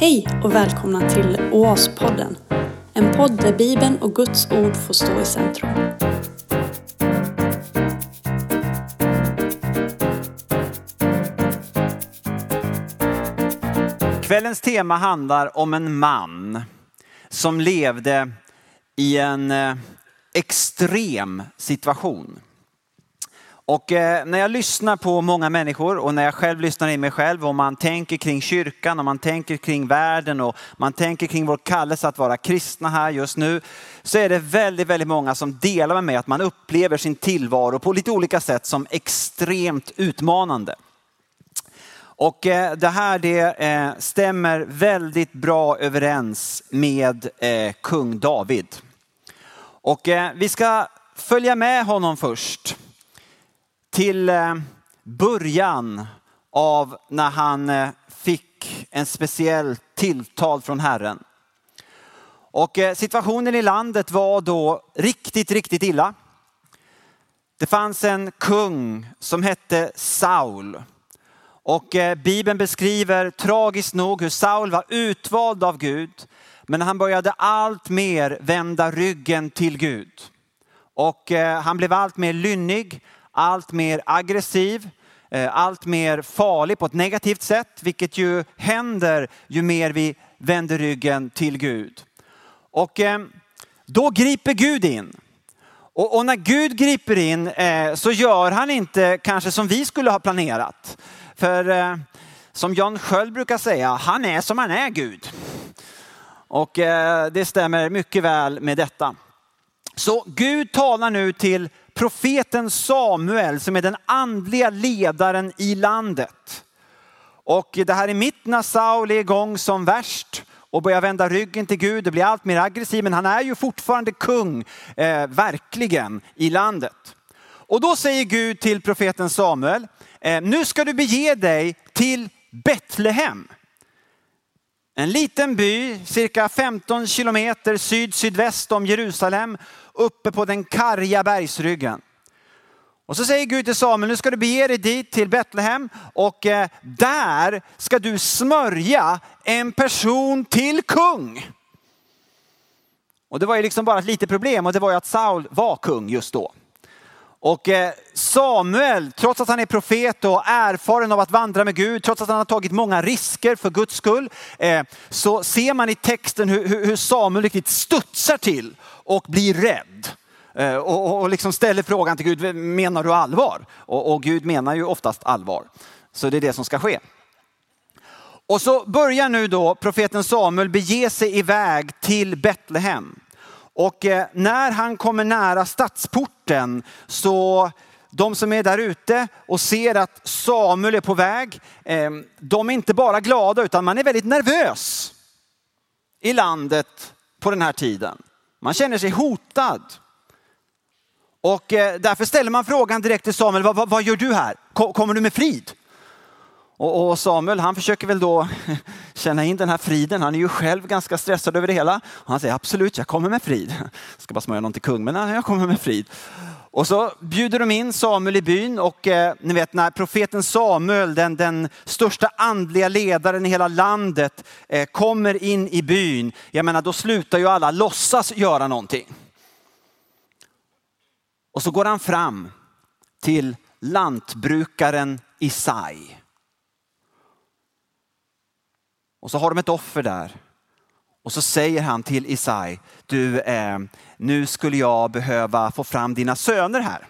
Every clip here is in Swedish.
Hej och välkomna till Oaspodden. En podd där Bibeln och Guds ord får stå i centrum. Kvällens tema handlar om en man som levde i en eh, extrem situation. Och eh, när jag lyssnar på många människor och när jag själv lyssnar in mig själv och man tänker kring kyrkan och man tänker kring världen och man tänker kring vår kallelse att vara kristna här just nu. Så är det väldigt, väldigt många som delar med mig att man upplever sin tillvaro på lite olika sätt som extremt utmanande. Och eh, det här det eh, stämmer väldigt bra överens med eh, kung David. Och eh, vi ska följa med honom först till eh, början av när han eh, fick en speciell tilltal från Herren. Och eh, situationen i landet var då riktigt, riktigt illa. Det fanns en kung som hette Saul. Och Bibeln beskriver tragiskt nog hur Saul var utvald av Gud, men han började allt mer vända ryggen till Gud. Och han blev allt mer lynnig, allt mer aggressiv, eh, allt mer farlig på ett negativt sätt, vilket ju händer ju mer vi vänder ryggen till Gud. Och eh, då griper Gud in. Och, när Gud griper in eh, så gör han inte kanske som vi skulle ha planerat. För som Jan Sköld brukar säga, han är som han är Gud. Och det stämmer mycket väl med detta. Så Gud talar nu till profeten Samuel som är den andliga ledaren i landet. Och det här är mitt när Saul är igång som värst och börjar vända ryggen till Gud och blir allt mer aggressiv. Men han är ju fortfarande kung, eh, verkligen, i landet. Och då säger Gud till profeten Samuel, Eh, nu ska du bege dig till Betlehem. En liten by, cirka 15 kilometer syd-sydväst om Jerusalem, uppe på den karga bergsryggen. Och så säger Gud till Samuel, nu ska du bege dig dit till Betlehem och eh, där ska du smörja en person till kung. Och det var ju liksom bara ett litet problem och det var ju att Saul var kung just då. Och eh, Samuel, trots att han är profet och erfaren av att vandra med Gud, trots att han har tagit många risker för Guds skull, eh, så ser man i texten hur Samuel riktigt studsar till och blir rädd. Eh, och liksom ställer frågan till Gud, menar du allvar? Och Gud menar ju oftast allvar. Så det är det som ska ske. Och så börjar nu då profeten Samuel bege sig iväg till Betlehem. Och eh, när han kommer nära stadsporten så de som är där ute och ser att Samuel är på väg, eh, de är inte bara glada utan man är väldigt nervös i landet på den här tiden. Man känner sig hotad. Och eh, därför ställer man frågan direkt till Samuel, vad, vad, vad gör du här? Kommer du med frid? Och, Samuel han försöker väl då känna in den här friden. Han är ju själv ganska stressad över det hela. Och han säger absolut, jag kommer med frid. Jag ska bara smörja någon till kung, men jag kommer med frid. Och så bjuder de in Samuel i byn och eh, ni vet när profeten Samuel, den, den största andliga ledaren i hela landet, eh, kommer in i byn. Jag menar då slutar ju alla låtsas göra någonting. Och så går han fram till lantbrukaren Isai. Och så har de ett offer där. Och så säger han till Isai, du, eh, nu skulle jag behöva få fram dina söner här.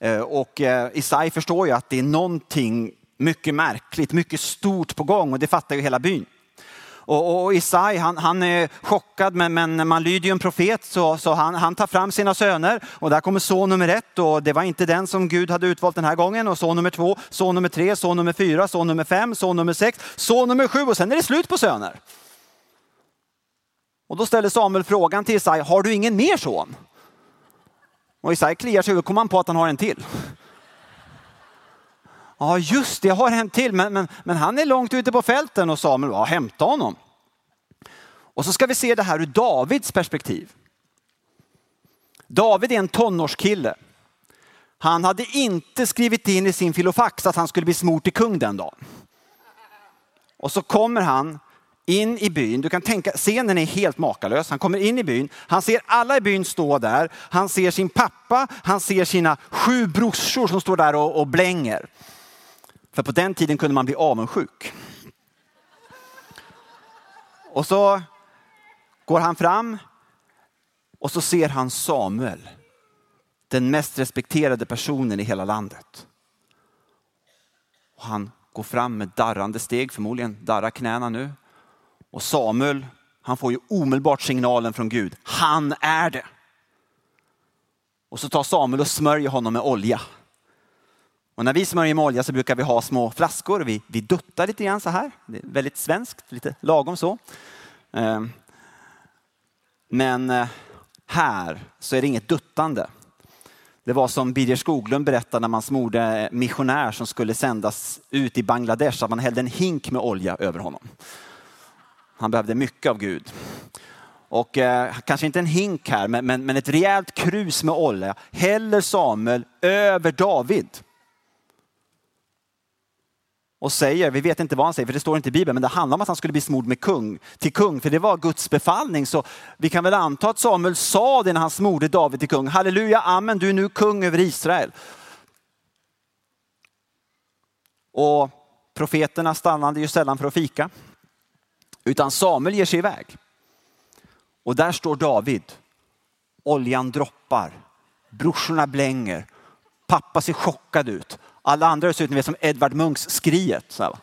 Eh, och eh, Isai förstår ju att det är någonting mycket märkligt, mycket stort på gång och det fattar ju hela byn. Och, och Isai han, han, är chockad men, men man lyder ju en profet så, så han, han, tar fram sina söner och där kommer son nummer ett och det var inte den som Gud hade utvalt den här gången och son nummer två, son nummer tre, son nummer fyra, son nummer fem, son nummer sex, son nummer sju och sen är det slut på söner. Och då ställer Samuel frågan till Isai, har du ingen mer son? Och Isai kliar sig och kommer han på att han har en till. Ja just det, jag har en till, men, men, men han är långt ute på fälten och Samuel, ja hämta honom. Och så ska vi se det här ur Davids perspektiv. David är en tonårskille. Han hade inte skrivit in i sin filofax att han skulle bli smort till kung den dagen. Och så kommer han in i byn. Du kan tänka, scenen är helt makalös. Han kommer in i byn, han ser alla i byn stå där. Han ser sin pappa, han ser sina sju brorsor som står där och, och blänger. För på den tiden kunde man bli avundsjuk. Och så går han fram och så ser han Samuel. Den mest respekterade personen i hela landet. Och han går fram med darrande steg, förmodligen darrar knäna nu. Och Samuel, han får ju omedelbart signalen från Gud. Han är det. Och så tar Samuel och smörjer honom med olja. Och när vi smörjer med olja så brukar vi ha små flaskor. Vi, vi duttar lite grann så här. Det är väldigt svenskt, lite lagom så. Ehm, men eh, här så är det inget duttande. Det var som Birger Skoglund berättade när man smorde missionär som skulle sändas ut i Bangladesh, att man hällde en hink med olja över honom. Han behövde mycket av Gud. Och eh, kanske inte en hink här, men, men, men ett rejält krus med olja häller Samuel över David och säger, vi vet inte vad han säger för det står inte i Bibeln, men det handlar om att han skulle bli smord med kung, till kung, för det var Guds befallning. Så vi kan väl anta att Samuel sa det när han smorde David till kung. Halleluja, amen, du är nu kung över Israel. Och profeterna stannade ju sällan för att fika, utan Samuel ger sig iväg. Och där står David. Oljan droppar, brorsorna blänger, pappa ser chockad ut. Alla andra ser ut ni vet, som Edvard Munchs Skriet. Så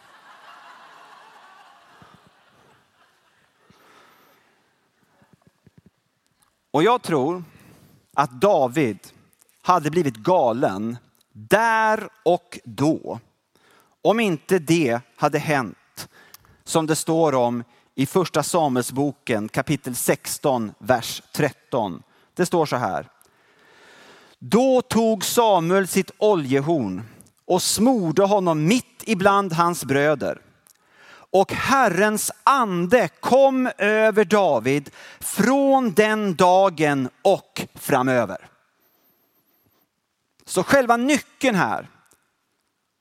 Och jag tror att David hade blivit galen där och då. Om inte det hade hänt som det står om i första Samuelsboken kapitel 16, vers 13. Det står så här. Då tog Samuel sitt oljehorn och smorde honom mitt ibland hans bröder. Och Herrens ande kom över David från den dagen och framöver. Så själva nyckeln här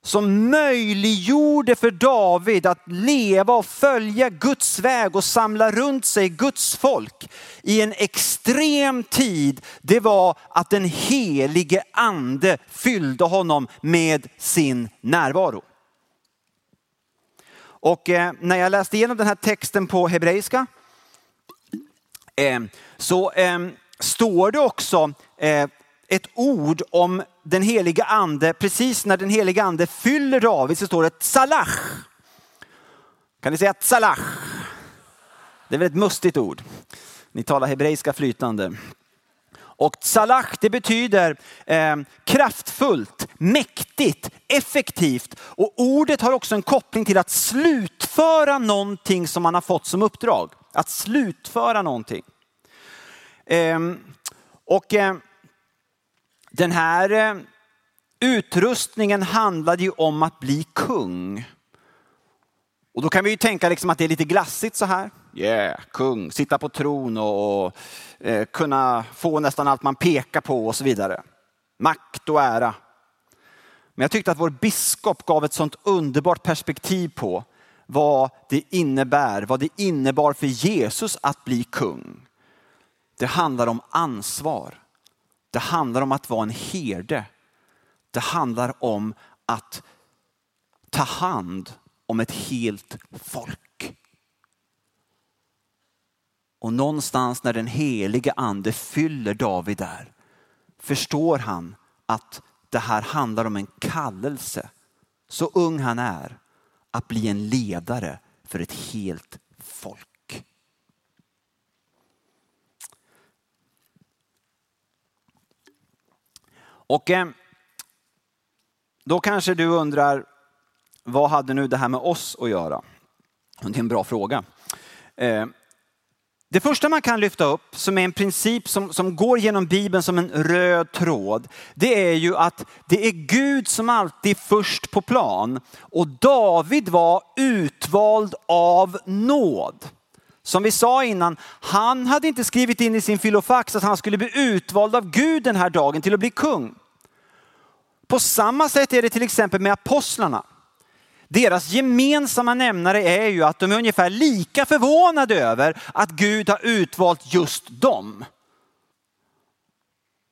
som möjliggjorde för David att leva och följa Guds väg och samla runt sig Guds folk i en extrem tid, det var att den helige ande fyllde honom med sin närvaro. Och eh, när jag läste igenom den här texten på hebreiska eh, så eh, står det också ett ord om den heliga ande, precis när den heliga ande fyller David så står det tsalach. Kan ni säga tsalach? Det är väl ett mustigt ord. Ni talar hebreiska flytande. Och tsalach det betyder eh, kraftfullt, mäktigt, effektivt. Och ordet har också en koppling till att slutföra någonting som man har fått som uppdrag. Att slutföra någonting. Eh, och eh, den här eh, utrustningen handlade ju om att bli kung. Och då kan vi ju tänka liksom att det är lite glassigt så här. Yeah, kung, sitta på tron och, och eh, kunna få nästan allt man pekar på och så vidare. Makt och ära. Men jag tyckte att vår biskop gav ett sånt underbart perspektiv på vad det innebär, vad det innebar för Jesus att bli kung. Det handlar om ansvar. Det handlar om att vara en herde. Det handlar om att ta hand om ett helt folk. Och någonstans när den helige ande fyller David där förstår han att det här handlar om en kallelse, så ung han är, att bli en ledare för ett helt folk. Och eh, då kanske du undrar, vad hade nu det här med oss att göra? Det är en bra fråga. Eh, det första man kan lyfta upp som är en princip som, som går genom Bibeln som en röd tråd, det är ju att det är Gud som alltid är först på plan. Och David var utvald av nåd. Som vi sa innan, han hade inte skrivit in i sin filofax att han skulle bli utvald av Gud den här dagen till att bli kung. På samma sätt är det till exempel med apostlarna. Deras gemensamma nämnare är ju att de är ungefär lika förvånade över att Gud har utvalt just dem.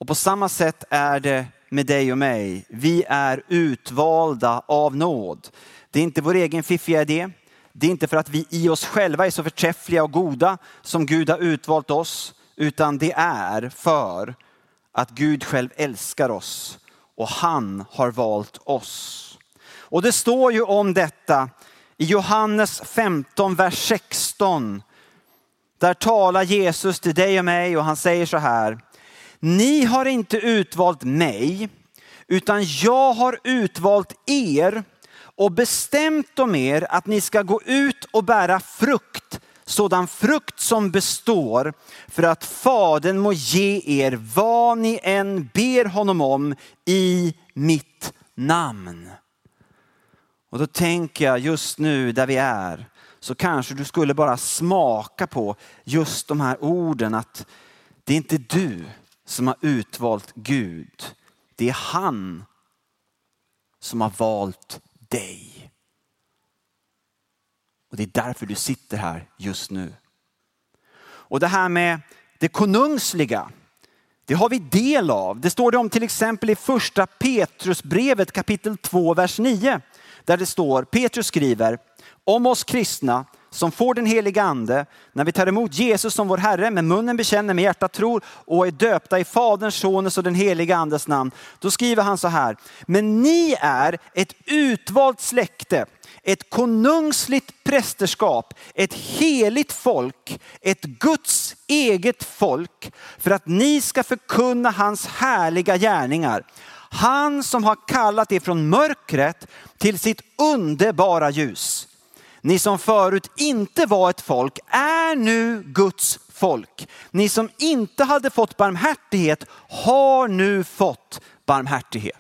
Och på samma sätt är det med dig och mig. Vi är utvalda av nåd. Det är inte vår egen fiffiga idé. Det är inte för att vi i oss själva är så förträffliga och goda som Gud har utvalt oss, utan det är för att Gud själv älskar oss och han har valt oss. Och det står ju om detta i Johannes 15, vers 16. Där talar Jesus till dig och mig och han säger så här. Ni har inte utvalt mig, utan jag har utvalt er och bestämt om er att ni ska gå ut och bära frukt, sådan frukt som består, för att Fadern må ge er vad ni än ber honom om i mitt namn. Och då tänker jag just nu där vi är, så kanske du skulle bara smaka på just de här orden att det är inte du som har utvalt Gud. Det är han som har valt dig. Och det är därför du sitter här just nu. Och det här med det konungsliga, det har vi del av. Det står det om till exempel i första Petrusbrevet kapitel 2, vers 9 där det står, Petrus skriver om oss kristna som får den heliga ande när vi tar emot Jesus som vår Herre, med munnen bekänner, med hjärtat tror och är döpta i Faderns, Sonens och den heliga Andes namn. Då skriver han så här, men ni är ett utvalt släkte, ett konungsligt prästerskap, ett heligt folk, ett Guds eget folk för att ni ska förkunna hans härliga gärningar. Han som har kallat er från mörkret till sitt underbara ljus. Ni som förut inte var ett folk är nu Guds folk. Ni som inte hade fått barmhärtighet har nu fått barmhärtighet.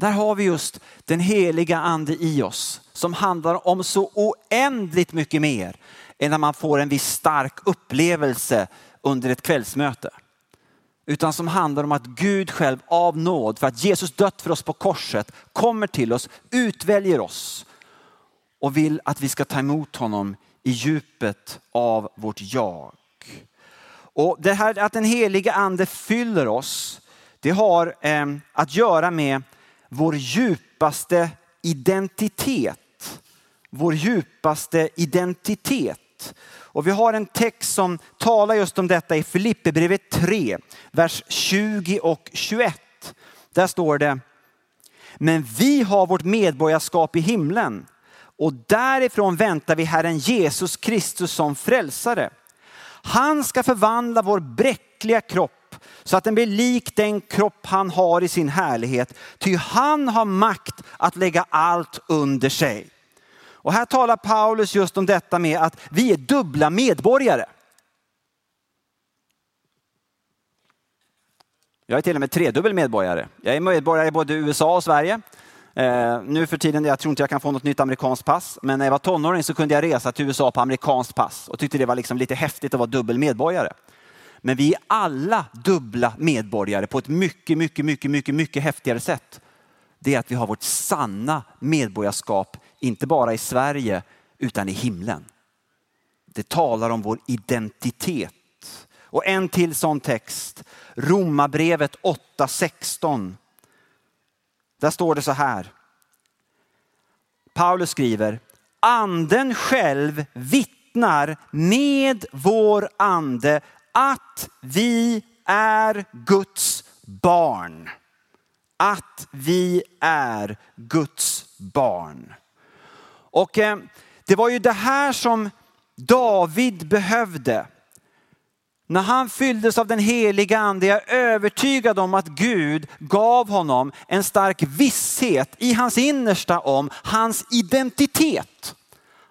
Där har vi just den heliga ande i oss som handlar om så oändligt mycket mer än när man får en viss stark upplevelse under ett kvällsmöte utan som handlar om att Gud själv av nåd, för att Jesus dött för oss på korset, kommer till oss, utväljer oss och vill att vi ska ta emot honom i djupet av vårt jag. Och det här att den heliga ande fyller oss, det har eh, att göra med vår djupaste identitet. Vår djupaste identitet. Och vi har en text som talar just om detta i Filipperbrevet 3, vers 20 och 21. Där står det, men vi har vårt medborgarskap i himlen och därifrån väntar vi Herren Jesus Kristus som frälsare. Han ska förvandla vår bräckliga kropp så att den blir lik den kropp han har i sin härlighet. Ty han har makt att lägga allt under sig. Och här talar Paulus just om detta med att vi är dubbla medborgare. Jag är till och med tredubbel medborgare. Jag är medborgare i både USA och Sverige. Eh, nu för tiden, jag tror inte jag kan få något nytt amerikanskt pass, men när jag var tonåring så kunde jag resa till USA på amerikanskt pass och tyckte det var liksom lite häftigt att vara dubbel medborgare. Men vi är alla dubbla medborgare på ett mycket, mycket, mycket, mycket, mycket häftigare sätt. Det är att vi har vårt sanna medborgarskap inte bara i Sverige utan i himlen. Det talar om vår identitet. Och en till sån text, Romarbrevet 8.16. Där står det så här. Paulus skriver, anden själv vittnar med vår ande att vi är Guds barn. Att vi är Guds barn. Och eh, det var ju det här som David behövde. När han fylldes av den heliga ande, jag är övertygad om att Gud gav honom en stark visshet i hans innersta om hans identitet.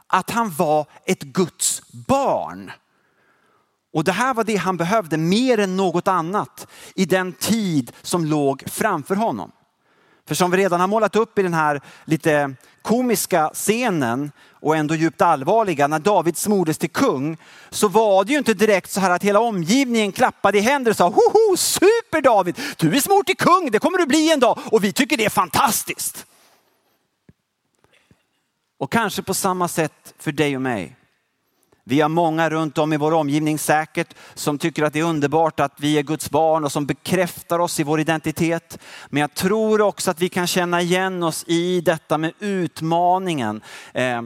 Att han var ett Guds barn. Och det här var det han behövde mer än något annat i den tid som låg framför honom. För som vi redan har målat upp i den här lite komiska scenen och ändå djupt allvarliga, när David smordes till kung, så var det ju inte direkt så här att hela omgivningen klappade i händer och sa hoho, super David, du är smord till kung, det kommer du bli en dag och vi tycker det är fantastiskt. Och kanske på samma sätt för dig och mig. Vi har många runt om i vår omgivning säkert som tycker att det är underbart att vi är Guds barn och som bekräftar oss i vår identitet. Men jag tror också att vi kan känna igen oss i detta med utmaningen. Eh,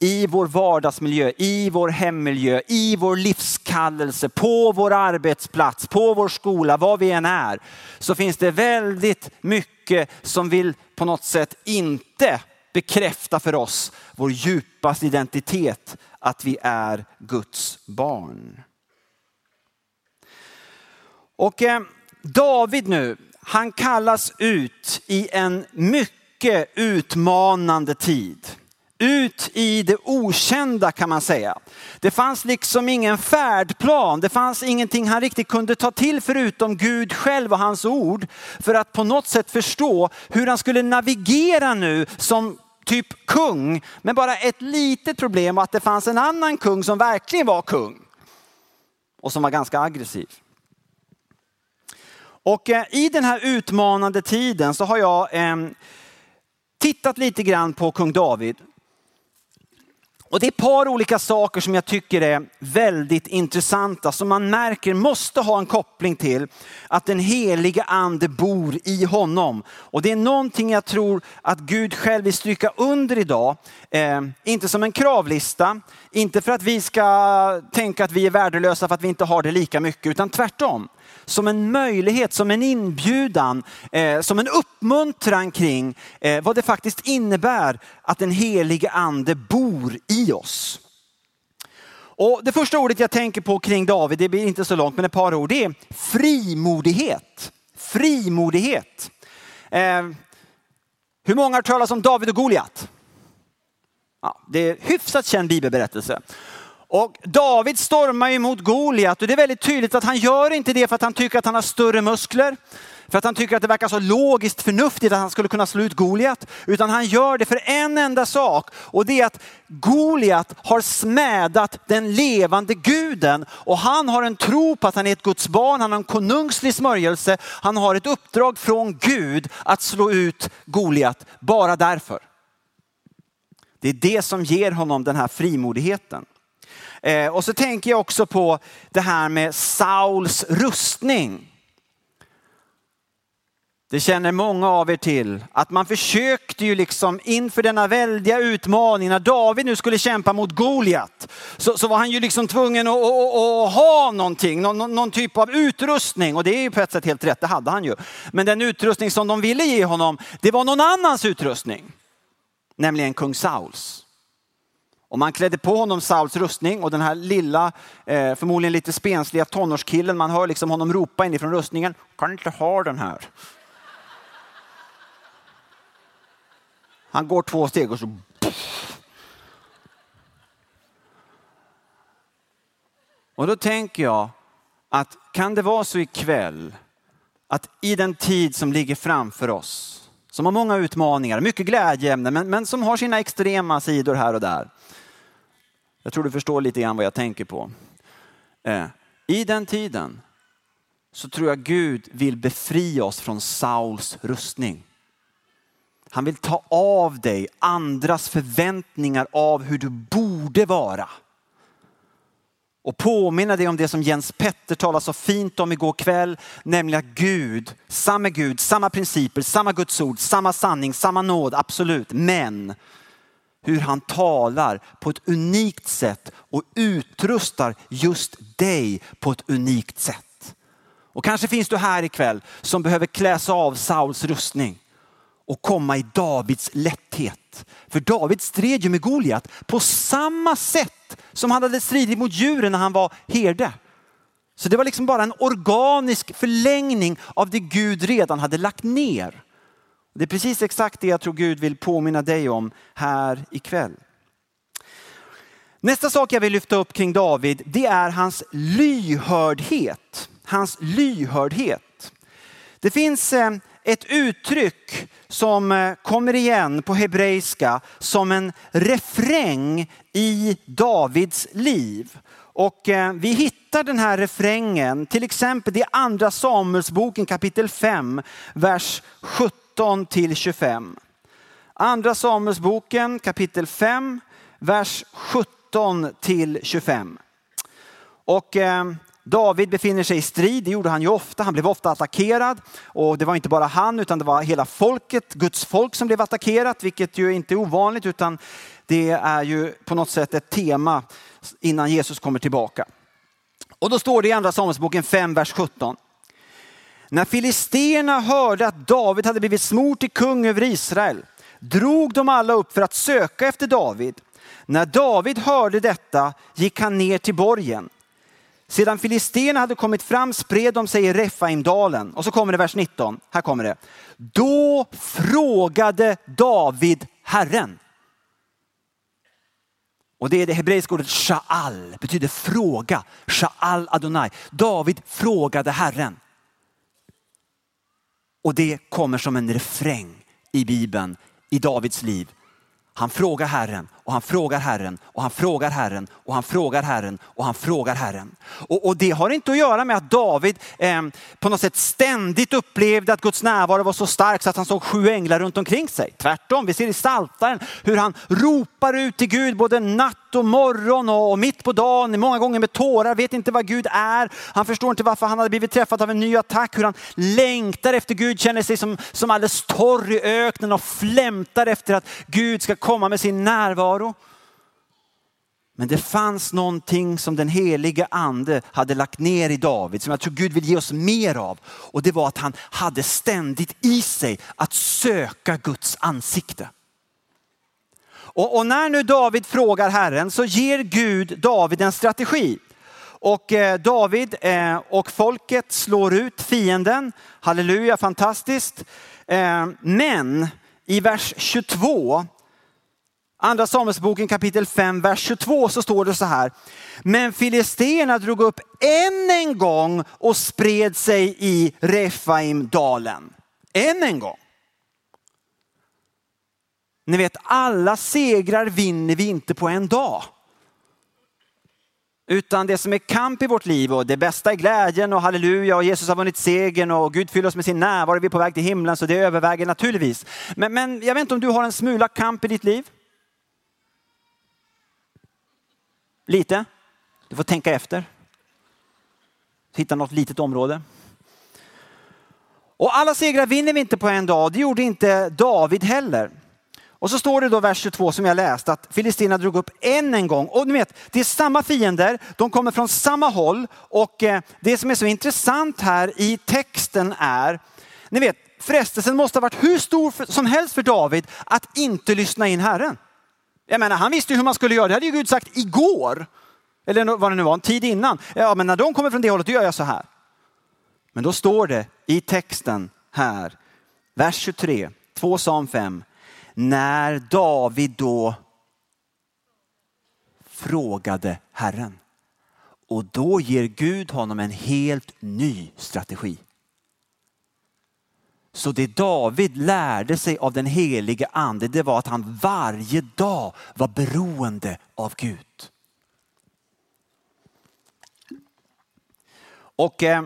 i vår vardagsmiljö, i vår hemmiljö, i vår livskallelse, på vår arbetsplats, på vår skola, var vi än är. Så finns det väldigt mycket som vill på något sätt inte bekräfta för oss vår djupaste identitet, att vi är Guds barn. Och eh, David nu, han kallas ut i en mycket utmanande tid. Ut i det okända kan man säga. Det fanns liksom ingen färdplan. Det fanns ingenting han riktigt kunde ta till förutom Gud själv och hans ord. För att på något sätt förstå hur han skulle navigera nu som typ kung. Men bara ett litet problem att det fanns en annan kung som verkligen var kung. Och som var ganska aggressiv. Och eh, i den här utmanande tiden så har jag eh, tittat lite grann på kung David. Och det är ett par olika saker som jag tycker är väldigt intressanta som man märker måste ha en koppling till att den heliga ande bor i honom. Och det är någonting jag tror att Gud själv vill stryka under idag. Eh, inte som en kravlista, inte för att vi ska tänka att vi är värdelösa för att vi inte har det lika mycket, utan tvärtom som en möjlighet, som en inbjudan, eh, som en uppmuntran kring eh, vad det faktiskt innebär att den helige ande bor i oss. Och det första ordet jag tänker på kring David, det blir inte så långt men ett par ord, det är frimodighet. Frimodighet. Eh, hur många har talat om David och Goliat? Ja, det är hyfsat känd bibelberättelse. Och David stormar emot Goliat och det är väldigt tydligt att han gör inte det för att han tycker att han har större muskler. För att han tycker att det verkar så logiskt förnuftigt att han skulle kunna slå ut Goliat. Utan han gör det för en enda sak och det är att Goliat har smädat den levande guden. Och han har en tro på att han är ett Guds barn, han har en konungslig smörjelse. Han har ett uppdrag från Gud att slå ut Goliat bara därför. Det är det som ger honom den här frimodigheten. Eh, och så tänker jag också på det här med Sauls rustning. Det känner många av er till, att man försökte ju liksom inför denna väldiga utmaning, när David nu skulle kämpa mot Goliat, så, så var han ju liksom tvungen att, att, att ha någonting, någon, någon, typ av utrustning. Och det är ju på ett sätt helt rätt, det hade han ju. Men den utrustning som de ville ge honom, det var någon annans utrustning. Nämligen kung Sauls. Och man klädde på honom Sauls rustning och den här lilla, eh, förmodligen lite spensliga tonårskillen, man hör liksom honom ropa inifrån rustningen, kan inte ha den här. Han går två steg och så... Och då tänker jag att kan det vara så ikväll att i den tid som ligger framför oss, som har många utmaningar, mycket glädjeämnen, men, men som har sina extrema sidor här och där. Jag tror du förstår lite grann vad jag tänker på. Eh, I den tiden så tror jag Gud vill befria oss från Sauls rustning. Han vill ta av dig andras förväntningar av hur du borde vara. Och påminna dig om det som Jens Petter talade så fint om igår kväll, nämligen att Gud, samma Gud, samma principer, samma Guds ord, samma sanning, samma nåd, absolut. Men hur han talar på ett unikt sätt och utrustar just dig på ett unikt sätt. Och kanske finns du här ikväll som behöver kläsa av Sauls rustning och komma i Davids lätthet. För David stred ju med Goliat på samma sätt som han hade stridit mot djuren när han var herde. Så det var liksom bara en organisk förlängning av det Gud redan hade lagt ner. Det är precis exakt det jag tror Gud vill påminna dig om här ikväll. Nästa sak jag vill lyfta upp kring David, det är hans lyhördhet. Hans lyhördhet. Det finns eh, ett uttryck som eh, kommer igen på hebreiska som en refräng i Davids liv. Och eh, vi hittar den här refrängen till exempel i andra Samuelsboken kapitel 5, vers 17 till 25. Andra Samuelsboken kapitel 5, vers 17 till 25. Och eh, David befinner sig i strid, det gjorde han ju ofta. Han blev ofta attackerad och det var inte bara han utan det var hela folket, Guds folk som blev attackerat, vilket ju inte är ovanligt utan det är ju på något sätt ett tema innan Jesus kommer tillbaka. Och då står det i andra Samuelsboken 5, vers 17. När filisterna hörde att David hade blivit smort till kung över Israel drog de alla upp för att söka efter David. När David hörde detta gick han ner till borgen. Sedan filisterna hade kommit fram spred de sig i Refaimdalen. Och så kommer det vers 19. Här kommer det. Då frågade David Herren. Och det är det hebreiska ordet sha'al, betyder fråga. Sha'al Adonai. David frågade Herren. Och det kommer som en refräng i Bibeln, i Davids liv. Han frågar Herren och han frågar Herren och han frågar Herren och han frågar Herren och han frågar Herren. Och, och det har inte att göra med att David eh, på något sätt ständigt upplevde att Guds närvaro var så stark så att han såg sju änglar runt omkring sig. Tvärtom, vi ser i Psaltaren hur han ropar ut till Gud både natt och morgon och mitt på dagen, många gånger med tårar, vet inte vad Gud är. Han förstår inte varför han hade blivit träffad av en ny attack, hur han längtar efter Gud, känner sig som, som alldeles torr i öknen och flämtar efter att Gud ska komma med sin närvaro. Men det fanns någonting som den helige ande hade lagt ner i David, som jag tror Gud vill ge oss mer av. Och det var att han hade ständigt i sig att söka Guds ansikte. Och, och när nu David frågar Herren så ger Gud David en strategi. Och eh, David eh, och folket slår ut fienden. Halleluja, fantastiskt. Eh, men i vers 22 Andra Samuelsboken kapitel 5, vers 22 så står det så här. Men filisterna drog upp än en gång och spred sig i Refaimdalen. Än en gång. Ni vet, alla segrar vinner vi inte på en dag. Utan det som är kamp i vårt liv och det bästa är glädjen och halleluja och Jesus har vunnit segern och Gud fyller oss med sin närvaro. Vi är på väg till himlen så det överväger naturligtvis. Men, men jag vet inte om du har en smula kamp i ditt liv? Lite. Du får tänka efter. Hitta något litet område. Och alla segrar vinner vi inte på en dag. Det gjorde inte David heller. Och så står det då vers 22 som jag läst att Filistina drog upp än en gång. Och ni vet, det är samma fiender, de kommer från samma håll. Och eh, det som är så intressant här i texten är, ni vet, frestelsen måste ha varit hur stor som helst för David att inte lyssna in Herren. Jag menar, han visste ju hur man skulle göra. Det hade ju Gud sagt igår. Eller vad det nu var, en tid innan. Ja, men när de kommer från det hållet, då gör jag så här. Men då står det i texten här, vers 23, 2 Psalm 5. När David då frågade Herren. Och då ger Gud honom en helt ny strategi. Så det David lärde sig av den helige ande, det var att han varje dag var beroende av Gud. Och eh,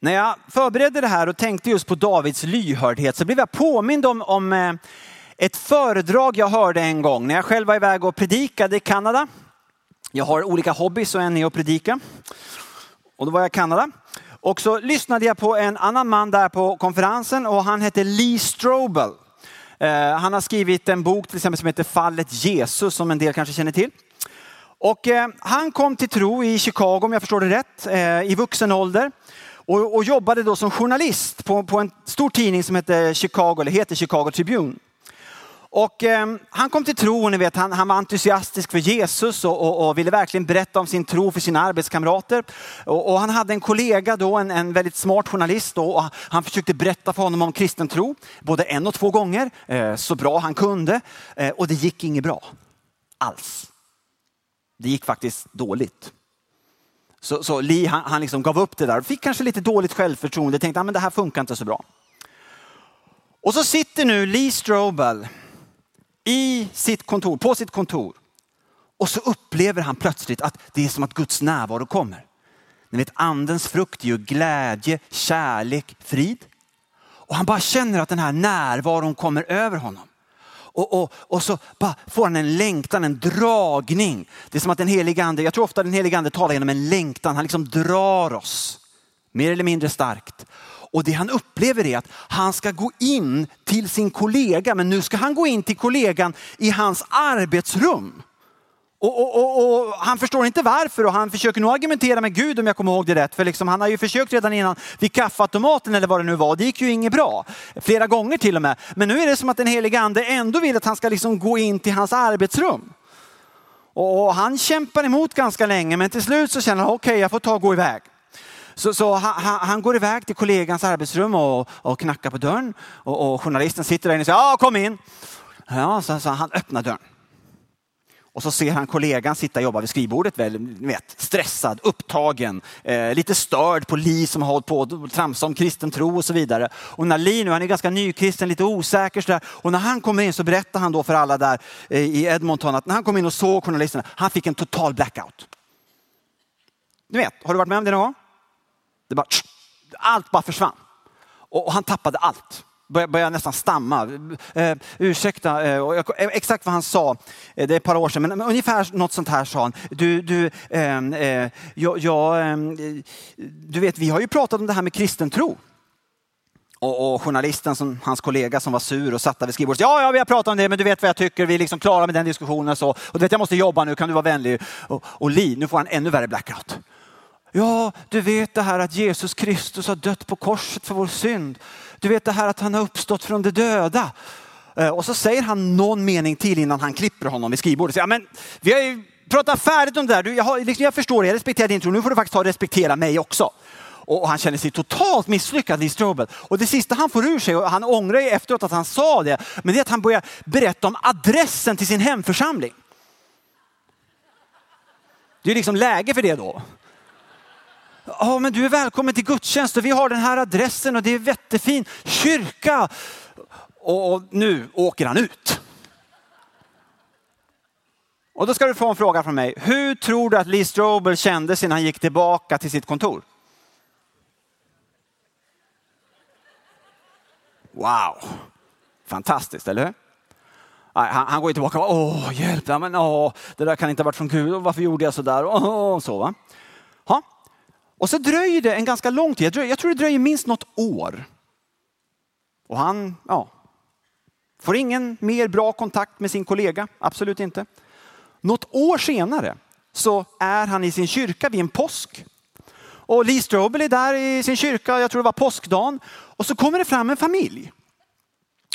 när jag förberedde det här och tänkte just på Davids lyhördhet så blev jag påmind om, om eh, ett föredrag jag hörde en gång när jag själv var iväg och predikade i Kanada. Jag har olika hobbys och en är att predika. Och då var jag i Kanada. Och så lyssnade jag på en annan man där på konferensen och han hette Lee Strobel. Eh, han har skrivit en bok till exempel som heter Fallet Jesus som en del kanske känner till. Och eh, han kom till tro i Chicago om jag förstår det rätt, eh, i vuxen ålder. Och, och jobbade då som journalist på, på en stor tidning som heter Chicago, eller heter Chicago Tribune. Och eh, han kom till tro, ni vet, han, han var entusiastisk för Jesus och, och, och, ville verkligen berätta om sin tro för sina arbetskamrater. Och, och han hade en kollega då, en, en väldigt smart journalist då, och han försökte berätta för honom om kristen tro, både en och två gånger, eh, så bra han kunde. Eh, och det gick inget bra alls. Det gick faktiskt dåligt. Så, så Lee han, han liksom gav upp det där, fick kanske lite dåligt självförtroende, tänkte att ah, det här funkar inte så bra. Och så sitter nu Lee Strobel i sitt kontor, på sitt kontor. Och så upplever han plötsligt att det är som att Guds närvaro kommer. Ni vet andens frukt är ju glädje, kärlek, frid. Och han bara känner att den här närvaron kommer över honom. Och, och, och så bara får han en längtan, en dragning. Det är som att den helige ande, jag tror ofta den helige ande talar genom en längtan. Han liksom drar oss, mer eller mindre starkt. Och det han upplever är att han ska gå in till sin kollega, men nu ska han gå in till kollegan i hans arbetsrum. Och, och, och, och, han förstår inte varför och han försöker nog argumentera med Gud om jag kommer ihåg det rätt. För liksom, han har ju försökt redan innan vid kaffeautomaten eller vad det nu var. Det gick ju inget bra. Flera gånger till och med. Men nu är det som att den helige ande ändå vill att han ska liksom gå in till hans arbetsrum. Och han kämpar emot ganska länge men till slut så känner han okej okay, jag får ta och gå iväg. Så, så han, han, går iväg till kollegans arbetsrum och, och knackar på dörren. Och, och journalisten sitter där inne och säger ja kom in. Ja, så, så han öppnar dörren. Och så ser han kollegan sitta och jobba vid skrivbordet, väl, vet, stressad, upptagen, eh, lite störd på Li som har hållit på och tramsat om kristen tro och så vidare. Och när Li nu, han är ganska nykristen, lite osäker sådär. Och när han kommer in så berättar han då för alla där eh, i Edmonton att när han kom in och såg journalisterna, han fick en total blackout. Du vet, har du varit med om det någon gång? Det bara, allt bara försvann. Och han tappade allt började nästan stamma. Eh, ursäkta, eh, eh, exakt vad han sa, eh, det är ett par år sedan, men ungefär något sånt här sa han. Du, du, ehm, eh, jag, jag, ehm, du vet, vi har ju pratat om det här med kristen tro. Och, och, journalisten, som, hans kollega som var sur och satt där vid skrivbordet. Ja, ja, vi har pratat om det, men du vet vad jag tycker. Vi är liksom klara med den diskussionen. Så. Och du vet, jag måste jobba nu, kan du vara vänlig? Och, och Li, nu får han ännu värre blackout. Ja, du vet det här att Jesus Kristus har dött på korset för vår synd. Du vet det här att han har uppstått från de döda. Eh, och så säger han någon mening till innan han klipper honom vid skrivbordet. Ja, men vi har ju pratat färdigt om det där. Jag, har, liksom, jag förstår, jag respekterar din tro. Nu får du faktiskt ta och respektera mig också. Och han känner sig totalt misslyckad, i Strobel. Och det sista han får ur sig, och han ångrar ju efteråt att han sa det, men det är att han börjar berätta om adressen till sin hemförsamling. Det är liksom läge för det då. Ja, men du är välkommen till gudstjänst och vi har den här adressen och det är jättefin kyrka. Och nu åker han ut. Och då ska du få en fråga från mig. Hur tror du att Lee Strobel kände sig när han gick tillbaka till sitt kontor? Wow, fantastiskt, eller hur? Han, han går ju tillbaka och åh, hjälp, ja, men, åh, det där kan inte ha varit från Gud, varför gjorde jag så där? Åh, så, va? Och så dröjer det en ganska lång tid. Jag tror det dröjer minst något år. Och han ja, får ingen mer bra kontakt med sin kollega. Absolut inte. Något år senare så är han i sin kyrka vid en påsk. Och Lee Strobel är där i sin kyrka, jag tror det var påskdagen. Och så kommer det fram en familj.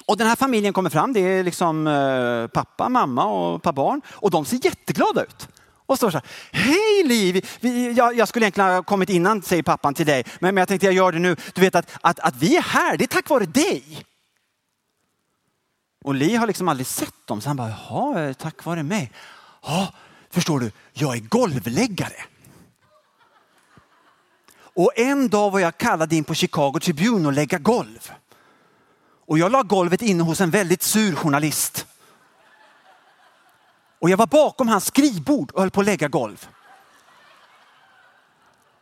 Och den här familjen kommer fram, det är liksom eh, pappa, mamma och ett par barn. Och de ser jätteglada ut och står så här. Hej Liv! Vi, jag, jag, skulle egentligen ha kommit innan, säger pappan till dig. Men, men jag tänkte jag gör det nu. Du vet att, att, att vi är här, det är tack vare dig. Och Li har liksom aldrig sett dem, så han bara, jaha, tack vare mig. Ja, förstår du, jag är golvläggare. Och en dag var jag kallad in på Chicago Tribune och lägga golv. Och jag la golvet inne hos en väldigt sur journalist. Och jag var bakom hans skrivbord och höll på att lägga golv.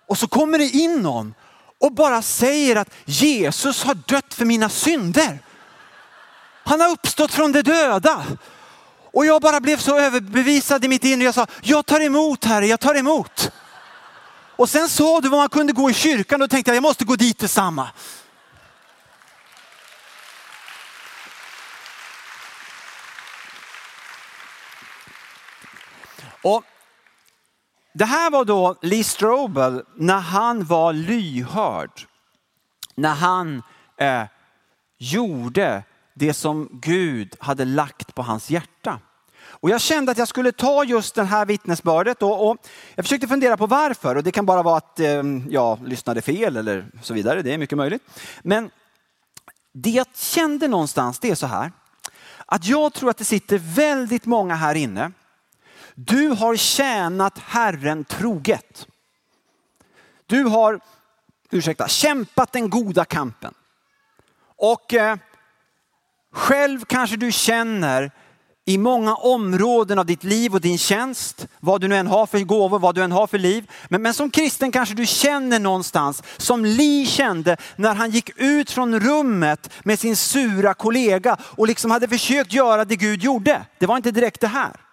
Och så kommer det in någon och bara säger att Jesus har dött för mina synder. Han har uppstått från de döda. Och jag bara blev så överbevisad i mitt inre. Jag sa, jag tar emot Herre, jag tar emot. Och sen sa du vad man kunde gå i kyrkan och tänkte jag, jag måste gå dit detsamma. Och det här var då Lee Strobel när han var lyhörd. När han eh, gjorde det som Gud hade lagt på hans hjärta. Och jag kände att jag skulle ta just det här vittnesbördet och, och, jag försökte fundera på varför. Och det kan bara vara att eh, jag lyssnade fel eller så vidare. Det är mycket möjligt. Men det jag kände någonstans det är så här. Att jag tror att det sitter väldigt många här inne du har tjänat Herren troget. Du har, ursäkta, kämpat den goda kampen. Och eh, själv kanske du känner i många områden av ditt liv och din tjänst, vad du nu än har för gåvor, vad du än har för liv. Men, men som kristen kanske du känner någonstans, som Li kände när han gick ut från rummet med sin sura kollega och liksom hade försökt göra det Gud gjorde. Det var inte direkt det här.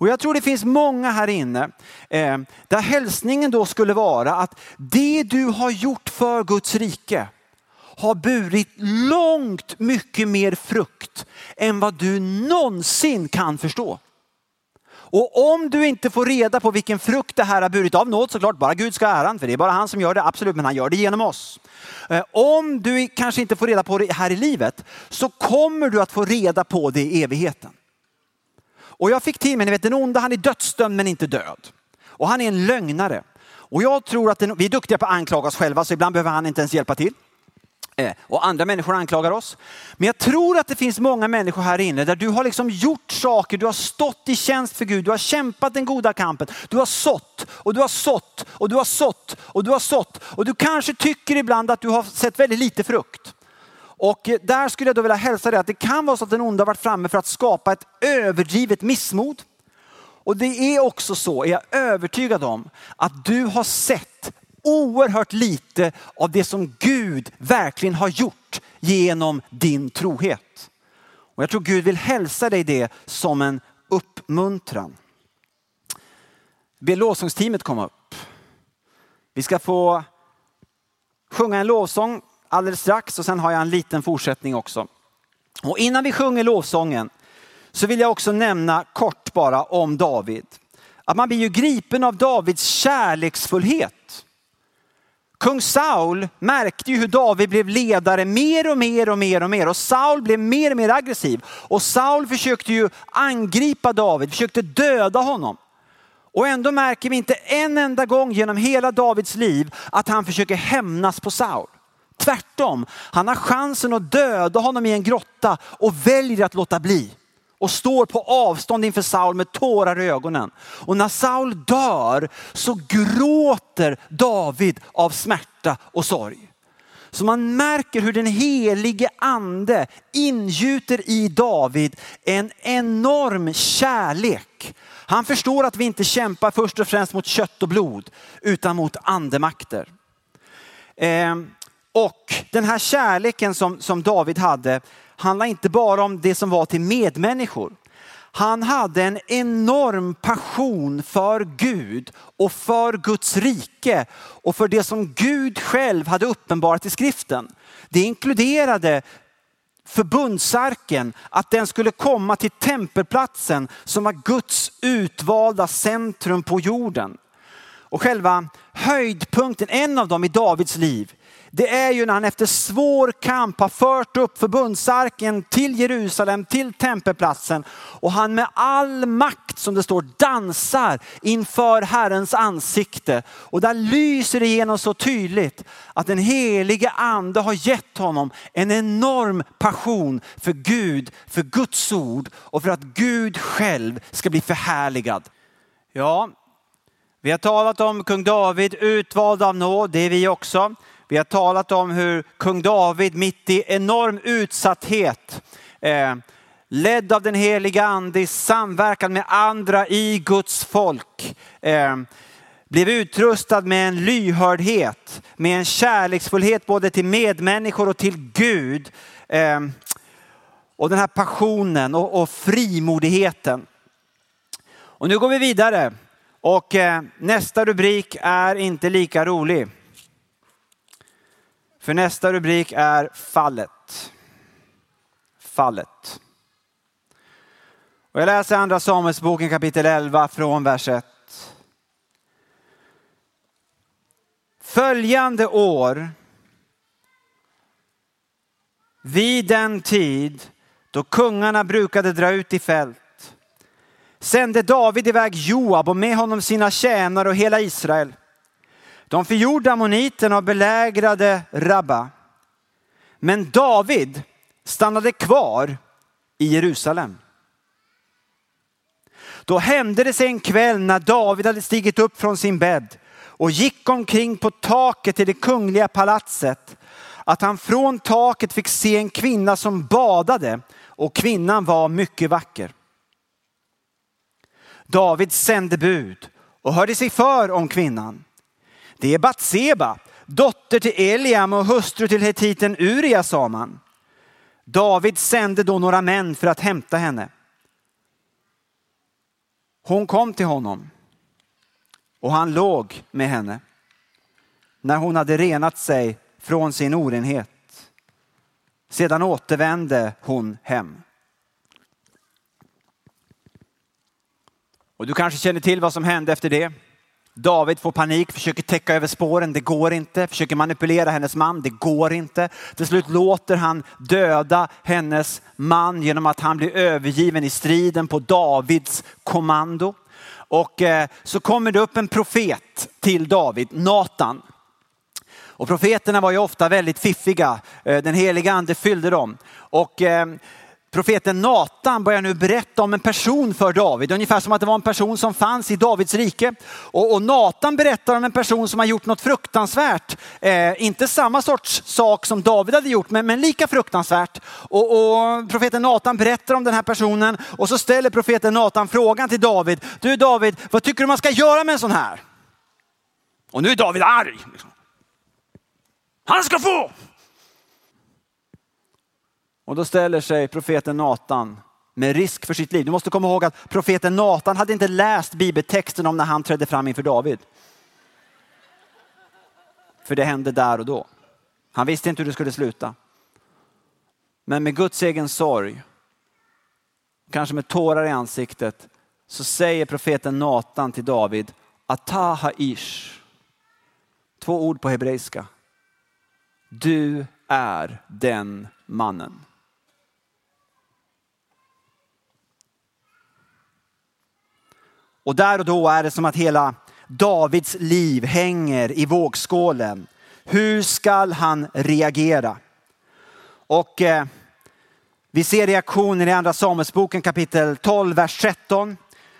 Och jag tror det finns många här inne eh, där hälsningen då skulle vara att det du har gjort för Guds rike har burit långt mycket mer frukt än vad du någonsin kan förstå. Och om du inte får reda på vilken frukt det här har burit av nåd såklart, bara Gud ska ha äran, för det är bara han som gör det, absolut, men han gör det genom oss. Eh, om du kanske inte får reda på det här i livet så kommer du att få reda på det i evigheten. Och jag fick till mig, ni vet den onda han är dödsdömd men inte död. Och han är en lögnare. Och jag tror att den, vi är duktiga på att anklaga oss själva så ibland behöver han inte ens hjälpa till. Eh, och andra människor anklagar oss. Men jag tror att det finns många människor här inne där du har liksom gjort saker, du har stått i tjänst för Gud, du har kämpat den goda kampen, du har sått och du har sått och du har sått och du har sått och du kanske tycker ibland att du har sett väldigt lite frukt. Och där skulle jag då vilja hälsa dig att det kan vara så att den onda har varit framme för att skapa ett överdrivet missmod. Och det är också så, är jag övertygad om, att du har sett oerhört lite av det som Gud verkligen har gjort genom din trohet. Och jag tror Gud vill hälsa dig det som en uppmuntran. Be lovsångsteamet komma upp. Vi ska få sjunga en lovsång alldeles strax och sen har jag en liten fortsättning också. Och innan vi sjunger lovsången så vill jag också nämna kort bara om David. Att man blir ju gripen av Davids kärleksfullhet. Kung Saul märkte ju hur David blev ledare mer och mer och mer och mer och Saul blev mer och mer aggressiv. Och Saul försökte ju angripa David, försökte döda honom. Och ändå märker vi inte en enda gång genom hela Davids liv att han försöker hämnas på Saul. Tvärtom, han har chansen att döda honom i en grotta och väljer att låta bli. Och står på avstånd inför Saul med tårar i ögonen. Och när Saul dör så gråter David av smärta och sorg. Så man märker hur den helige ande ingjuter i David en enorm kärlek. Han förstår att vi inte kämpar först och främst mot kött och blod utan mot andemakter. Ehm, och den här kärleken som, som David hade handlar inte bara om det som var till medmänniskor. Han hade en enorm passion för Gud och för Guds rike och för det som Gud själv hade uppenbarat i skriften. Det inkluderade förbundsarken, att den skulle komma till tempelplatsen som var Guds utvalda centrum på jorden. Och själva höjdpunkten, en av dem i Davids liv, det är ju när han efter svår kamp har fört upp förbundsarken till Jerusalem, till tempelplatsen och han med all makt som det står dansar inför Herrens ansikte. Och där lyser det igenom så tydligt att den helige ande har gett honom en enorm passion för Gud, för Guds ord och för att Gud själv ska bli förhärligad. Ja, vi har talat om kung David, utvald av nåd, det är vi också. Vi har talat om hur kung David mitt i enorm utsatthet, eh, ledd av den heliga ande i samverkan med andra i Guds folk, eh, blev utrustad med en lyhördhet, med en kärleksfullhet både till medmänniskor och till Gud. Eh, och den här passionen och, och frimodigheten. Och nu går vi vidare och eh, nästa rubrik är inte lika rolig. För nästa rubrik är fallet. Fallet. Och jag läser andra Samuelsboken kapitel 11 från vers 1. Följande år, vid den tid då kungarna brukade dra ut i fält, sände David iväg Joab och med honom sina tjänare och hela Israel. De förgjorde ammoniterna och belägrade Rabba. Men David stannade kvar i Jerusalem. Då hände det sig en kväll när David hade stigit upp från sin bädd och gick omkring på taket till det kungliga palatset att han från taket fick se en kvinna som badade och kvinnan var mycket vacker. David sände bud och hörde sig för om kvinnan. Det är Batseba, dotter till Eliam och hustru till hetiten Uria, sa man. David sände då några män för att hämta henne. Hon kom till honom och han låg med henne när hon hade renat sig från sin orenhet. Sedan återvände hon hem. Och du kanske känner till vad som hände efter det. David får panik, försöker täcka över spåren, det går inte. Försöker manipulera hennes man, det går inte. Till slut låter han döda hennes man genom att han blir övergiven i striden på Davids kommando. Och eh, så kommer det upp en profet till David, Natan. Och profeterna var ju ofta väldigt fiffiga. Eh, den heliga ande fyllde dem. Och eh, profeten Natan börjar nu berätta om en person för David, ungefär som att det var en person som fanns i Davids rike. Och, och Natan berättar om en person som har gjort något fruktansvärt. Eh, inte samma sorts sak som David hade gjort, men, men lika fruktansvärt. Och, och, profeten Natan berättar om den här personen och så ställer profeten Natan frågan till David. Du David, vad tycker du man ska göra med en sån här? Och nu är David arg. Han ska få! Och då ställer sig profeten Natan med risk för sitt liv. Du måste komma ihåg att profeten Natan hade inte läst bibeltexten om när han trädde fram inför David. För det hände där och då. Han visste inte hur det skulle sluta. Men med Guds egen sorg, kanske med tårar i ansiktet, så säger profeten Natan till David, Ataha ish. Två ord på hebreiska. Du är den mannen. Och där och då är det som att hela Davids liv hänger i vågskålen. Hur skall han reagera? Och eh, vi ser reaktionen i andra Samuelsboken kapitel 12, vers 13.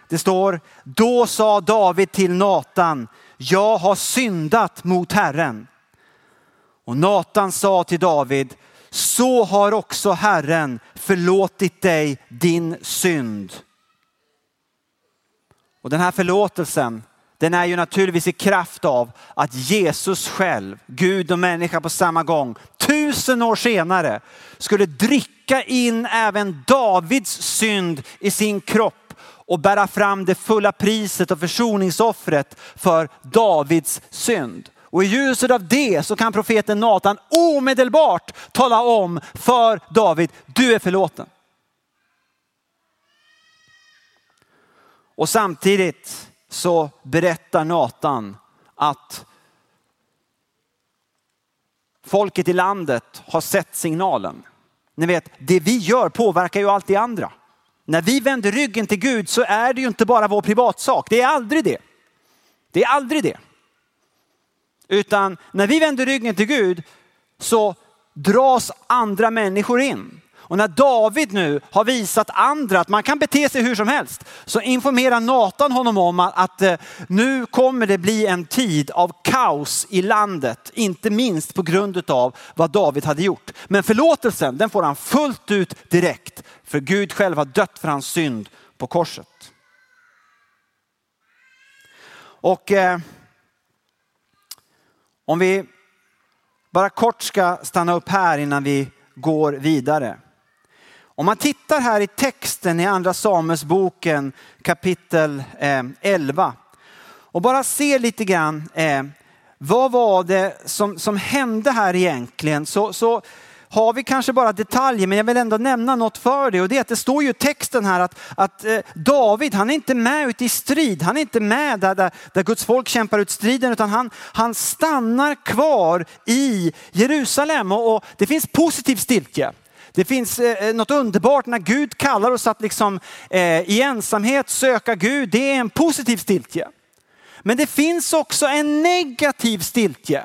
Det står, då sa David till Natan, jag har syndat mot Herren. Och Natan sa till David, så har också Herren förlåtit dig din synd. Och den här förlåtelsen, den är ju naturligtvis i kraft av att Jesus själv, Gud och människa på samma gång, tusen år senare skulle dricka in även Davids synd i sin kropp och bära fram det fulla priset och försoningsoffret för Davids synd. Och i ljuset av det så kan profeten Natan omedelbart tala om för David, du är förlåten. Och samtidigt så berättar Natan att folket i landet har sett signalen. Ni vet, det vi gör påverkar ju allt det andra. När vi vänder ryggen till Gud så är det ju inte bara vår privatsak. Det är aldrig det. Det är aldrig det. Utan när vi vänder ryggen till Gud så dras andra människor in. Och när David nu har visat andra att man kan bete sig hur som helst så informerar Natan honom om att, att eh, nu kommer det bli en tid av kaos i landet. Inte minst på grund av vad David hade gjort. Men förlåtelsen den får han fullt ut direkt. För Gud själv har dött för hans synd på korset. Och eh, om vi bara kort ska stanna upp här innan vi går vidare. Om man tittar här i texten i andra Samuelsboken kapitel eh, 11 och bara ser lite grann eh, vad var det som, som hände här egentligen så, så har vi kanske bara detaljer, men jag vill ändå nämna något för det. Och det är att det står ju i texten här att, att eh, David, han är inte med ute i strid. Han är inte med där, där, där Guds folk kämpar ut striden, utan han, han stannar kvar i Jerusalem. Och, och det finns positiv stiltje. Det finns eh, eh, något underbart när Gud kallar oss att liksom, eh, i ensamhet söka Gud. Det är en positiv stiltje. Men det finns också en negativ stiltje.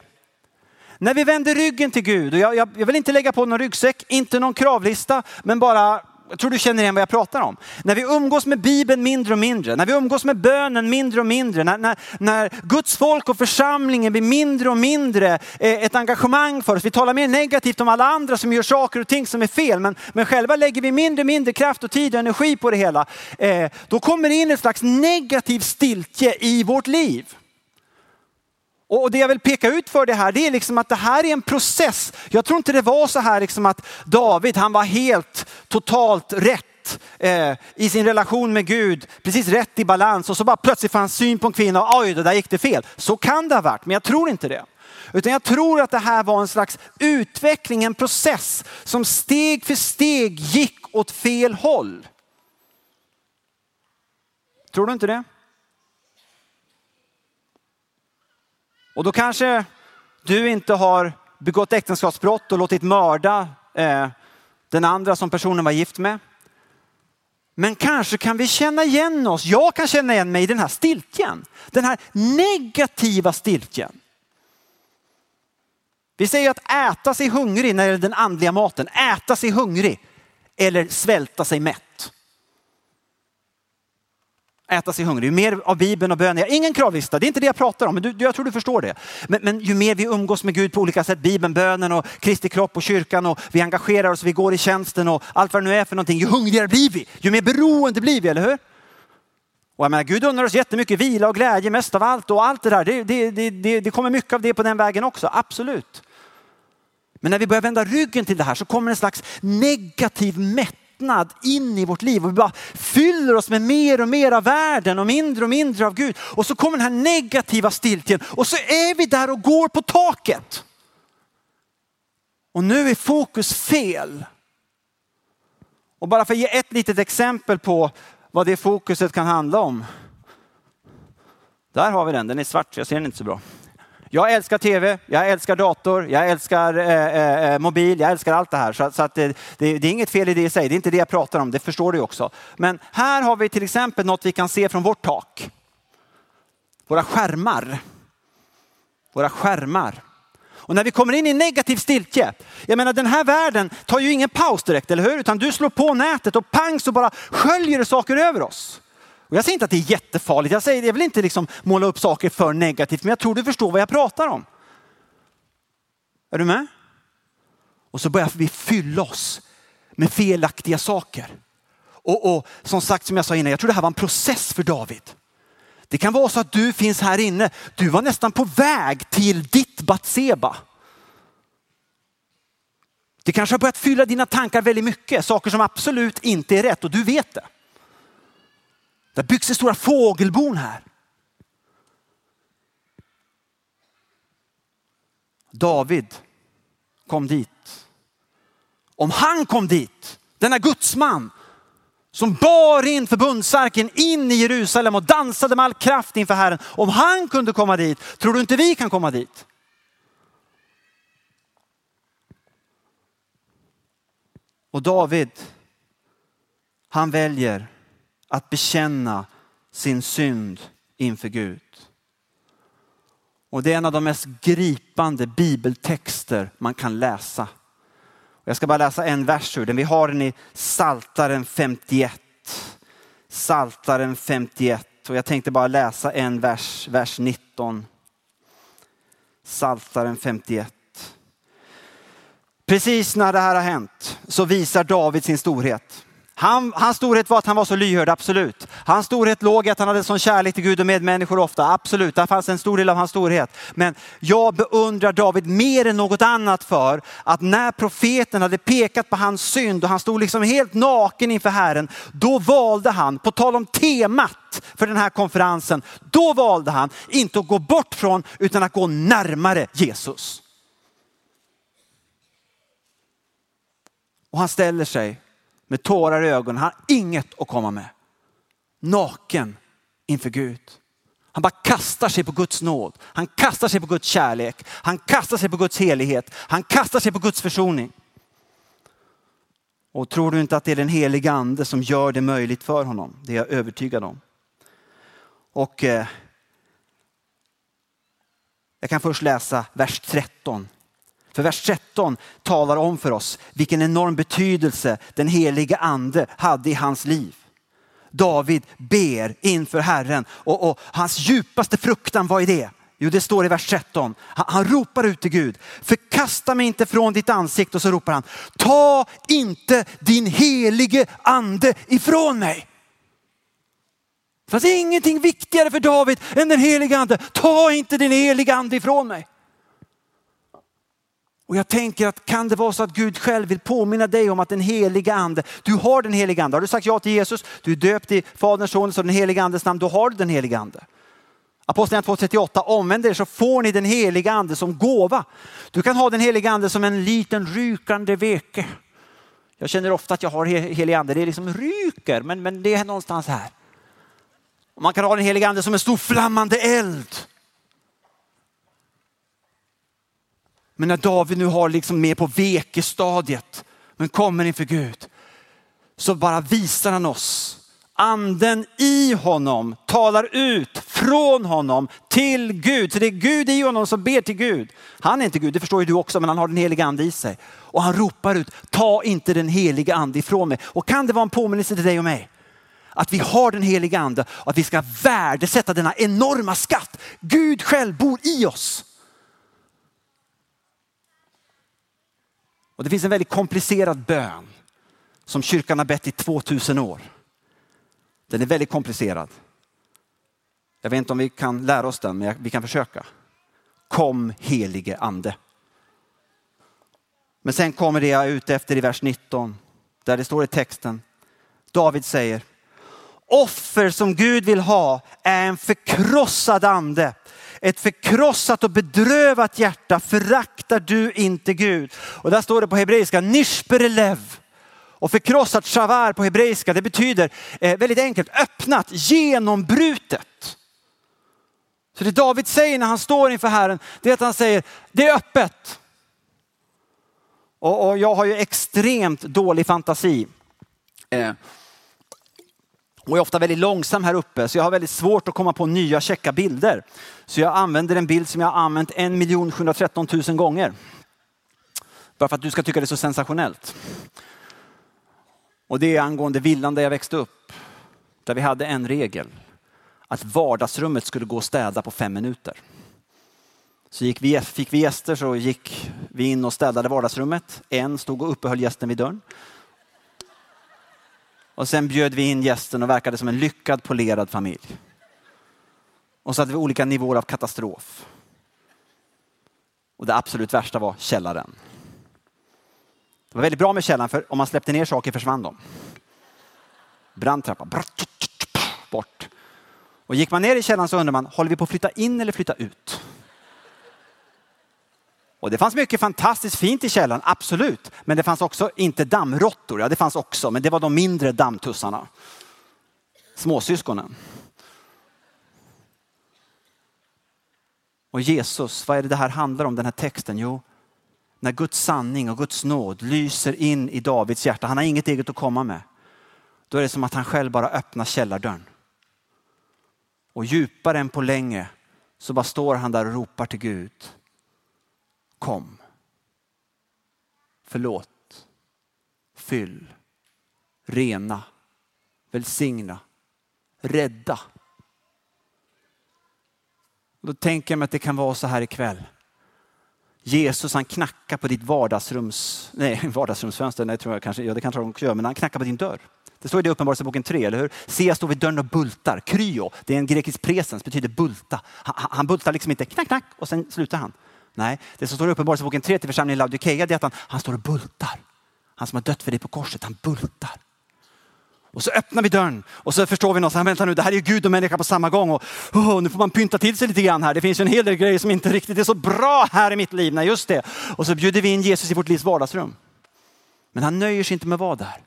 När vi vänder ryggen till Gud, och jag, jag, jag vill inte lägga på någon ryggsäck, inte någon kravlista, men bara jag tror du känner igen vad jag pratar om. När vi umgås med Bibeln mindre och mindre, när vi umgås med bönen mindre och mindre, när, när, när Guds folk och församlingen blir mindre och mindre eh, ett engagemang för oss. Vi talar mer negativt om alla andra som gör saker och ting som är fel, men, men själva lägger vi mindre och mindre kraft och tid och energi på det hela. Eh, då kommer det in ett slags negativ stiltje i vårt liv. Och det jag vill peka ut för det här, det är liksom att det här är en process. Jag tror inte det var så här liksom att David, han var helt totalt rätt eh, i sin relation med Gud, precis rätt i balans och så bara plötsligt får han syn på en kvinna och oj, det där gick det fel. Så kan det ha varit, men jag tror inte det. Utan jag tror att det här var en slags utveckling, en process som steg för steg gick åt fel håll. Tror du inte det? Och då kanske du inte har begått äktenskapsbrott och låtit mörda eh, den andra som personen var gift med. Men kanske kan vi känna igen oss, jag kan känna igen mig i den här stiltjen. Den här negativa stiltjen. Vi säger att äta sig hungrig när det är den andliga maten, äta sig hungrig eller svälta sig mätt äta sig hungrig. Ju mer av Bibeln och bön, ingen kravlista, det är inte det jag pratar om, men du, jag tror du förstår det. Men, men, ju mer vi umgås med Gud på olika sätt, Bibeln, bönen och Kristi kropp och kyrkan och vi engagerar oss, vi går i tjänsten och allt vad det nu är för någonting, ju hungrigare blir vi, ju mer beroende blir vi, eller hur? Och jag menar, Gud undrar oss jättemycket vila och glädje mest av allt och allt det där, det, det, det, det kommer mycket av det på den vägen också, absolut. Men när vi börjar vända ryggen till det här så kommer en slags negativ mätt mättnad in i vårt liv och vi bara fyller oss med mer och mer av världen och mindre och mindre av Gud. Och så kommer den här negativa stiltjen och så är vi där och går på taket. Och nu är fokus fel. Och bara för att ge ett litet exempel på vad det fokuset kan handla om. Där har vi den, den är svart så jag ser den inte så bra. Jag älskar tv, jag älskar dator, jag älskar eh, eh, eh, mobil, jag älskar allt det här. Så, så att det, det, det, är inget fel i det i sig, det är inte det jag pratar om, det förstår du också. Men här har vi till exempel något vi kan se från vårt tak. Våra skärmar. Våra skärmar. Och när vi kommer in i negativ stiltje, jag menar den här världen tar ju ingen paus direkt, eller hur? Utan du slår på nätet och pang så bara sköljer det saker över oss. Och jag säger inte att det är jättefarligt, jag, säger, jag vill inte liksom måla upp saker för negativt, men jag tror du förstår vad jag pratar om. Är du med? Och så börjar vi fylla oss med felaktiga saker. Och, och som sagt, som jag sa innan, jag tror det här var en process för David. Det kan vara så att du finns här inne, du var nästan på väg till ditt Batseba. Det kanske har börjat fylla dina tankar väldigt mycket, saker som absolut inte är rätt och du vet det. Det byggs det stora fågelbon här. David kom dit. Om han kom dit, denna gudsman som bar in förbundsarken in i Jerusalem och dansade med all kraft inför Herren. Om han kunde komma dit, tror du inte vi kan komma dit? Och David, han väljer att bekänna sin synd inför Gud. Och det är en av de mest gripande bibeltexter man kan läsa. Jag ska bara läsa en vers ur den. Vi har den i Saltaren 51. Saltaren 51 och jag tänkte bara läsa en vers, vers 19. Saltaren 51. Precis när det här har hänt så visar David sin storhet. Han, hans storhet var att han var så lyhörd, absolut. Hans storhet låg i att han hade sån kärlek till Gud och medmänniskor ofta, absolut. Där fanns en stor del av hans storhet. Men jag beundrar David mer än något annat för att när profeten hade pekat på hans synd och han stod liksom helt naken inför Herren, då valde han, på tal om temat för den här konferensen, då valde han inte att gå bort från utan att gå närmare Jesus. Och han ställer sig med tårar i ögonen. Han har inget att komma med. Naken inför Gud. Han bara kastar sig på Guds nåd. Han kastar sig på Guds kärlek. Han kastar sig på Guds helighet. Han kastar sig på Guds försoning. Och tror du inte att det är den heliga ande som gör det möjligt för honom? Det är jag övertygad om. Och eh, jag kan först läsa vers 13. För vers 13 talar om för oss vilken enorm betydelse den helige ande hade i hans liv. David ber inför Herren och, och hans djupaste fruktan, vad är det? Jo, det står i vers 13. Han, han, ropar ut till Gud. Förkasta mig inte från ditt ansikte och så ropar han. Ta inte din helige ande ifrån mig. Det fanns ingenting viktigare för David än den helige ande. Ta inte din helige ande ifrån mig. Och jag tänker att kan det vara så att Gud själv vill påminna dig om att den heliga ande, du har den heliga ande. Har du sagt ja till Jesus, du är döpt i Faderns, Sonens och den heliga andes namn, då har du den heliga ande. Apostlagärningarna 2.38, omvänd er så får ni den heliga ande som gåva. Du kan ha den heliga ande som en liten rykande veke. Jag känner ofta att jag har helig ande, det är liksom ryker, men, men det är någonstans här. Och man kan ha den heliga ande som en stor flammande eld. Men när David nu har liksom med på vekestadiet, men kommer inför Gud, så bara visar han oss anden i honom talar ut från honom till Gud. Så det är Gud i honom som ber till Gud. Han är inte Gud, det förstår ju du också, men han har den heliga ande i sig. Och han ropar ut, ta inte den heliga ande ifrån mig. Och kan det vara en påminnelse till dig och mig? Att vi har den heliga ande och att vi ska värdesätta denna enorma skatt. Gud själv bor i oss. Och det finns en väldigt komplicerad bön som kyrkan har bett i 2000 år. Den är väldigt komplicerad. Jag vet inte om vi kan lära oss den, men vi kan försöka. Kom helige ande. Men sen kommer det jag är ute efter i vers 19, där det står i texten. David säger, offer som Gud vill ha är en förkrossad ande. Ett förkrossat och bedrövat hjärta föraktar du inte Gud. Och där står det på hebreiska, nishperelev. Och förkrossat shavar på hebreiska, det betyder eh, väldigt enkelt öppnat, genombrutet. Så det David säger när han står inför Herren, det är att han säger, det är öppet. Och, och jag har ju extremt dålig fantasi. Eh, och är ofta väldigt långsam här uppe så jag har väldigt svårt att komma på nya käcka bilder. Så jag använder en bild som jag har använt 1 713 000 gånger. Bara för att du ska tycka det är så sensationellt. Och det är angående villan där jag växte upp. Där vi hade en regel. Att vardagsrummet skulle gå och städa på fem minuter. Så gick vi, fick vi gäster så gick vi in och städade vardagsrummet. En stod och uppehöll gästen vid dörren. Och sen bjöd vi in gästen och verkade som en lyckad polerad familj. Och så hade vi olika nivåer av katastrof. Och det absolut värsta var källaren. Det var väldigt bra med källaren för om man släppte ner saker försvann de. Brandtrappa, bort. Och gick man ner i källaren så undrar man, håller vi på att flytta in eller flytta ut? Och det fanns mycket fantastiskt fint i källaren, absolut. Men det fanns också, inte dammråttor, ja det fanns också, men det var de mindre dammtussarna. Småsyskonen. Och Jesus, vad är det det här handlar om, den här texten? Jo, när Guds sanning och Guds nåd lyser in i Davids hjärta, han har inget eget att komma med. Då är det som att han själv bara öppnar källardörren. Och djupare än på länge så bara står han där och ropar till Gud. Kom. Förlåt. Fyll. Rena. Välsigna. Rädda. Då tänker jag mig att det kan vara så här ikväll. Jesus han knackar på ditt vardagsrums, nej vardagsrumsfönster, nej, tror jag kanske, ja det kanske de också gör, men han knackar på din dörr. Det står i det Uppenbarelseboken 3, eller hur? Se jag står vid dörren och bultar. Kryo, det är en grekisk presens, betyder bulta. Han, han bultar liksom inte knack, knack och sen slutar han. Nej, det som står i Uppenbarelseboken 3 till församlingen i Laodikeia, det är att han, han står och bultar. Han som har dött för dig på korset, han bultar. Och så öppnar vi dörren och så förstår vi något. Vänta nu, det här är ju Gud och människa på samma gång. Och, oh, nu får man pynta till sig lite grann här. Det finns ju en hel del grejer som inte riktigt är så bra här i mitt liv. Nej, just det. Och så bjuder vi in Jesus i vårt livs vardagsrum. Men han nöjer sig inte med att vara där.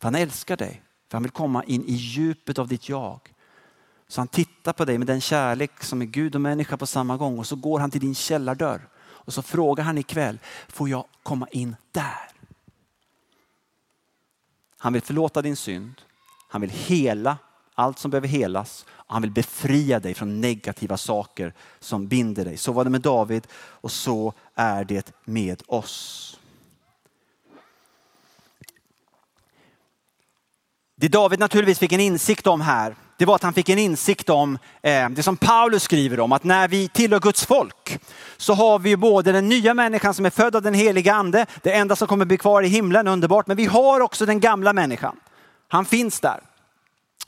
För han älskar dig. För han vill komma in i djupet av ditt jag. Så han tittar på dig med den kärlek som är Gud och människa på samma gång. Och så går han till din källardörr. Och så frågar han ikväll, får jag komma in där? Han vill förlåta din synd. Han vill hela allt som behöver helas. Han vill befria dig från negativa saker som binder dig. Så var det med David och så är det med oss. Det David naturligtvis fick en insikt om här, det var att han fick en insikt om eh, det som Paulus skriver om, att när vi tillhör Guds folk så har vi både den nya människan som är född av den heliga ande, det enda som kommer bli kvar i himlen, underbart, men vi har också den gamla människan. Han finns där.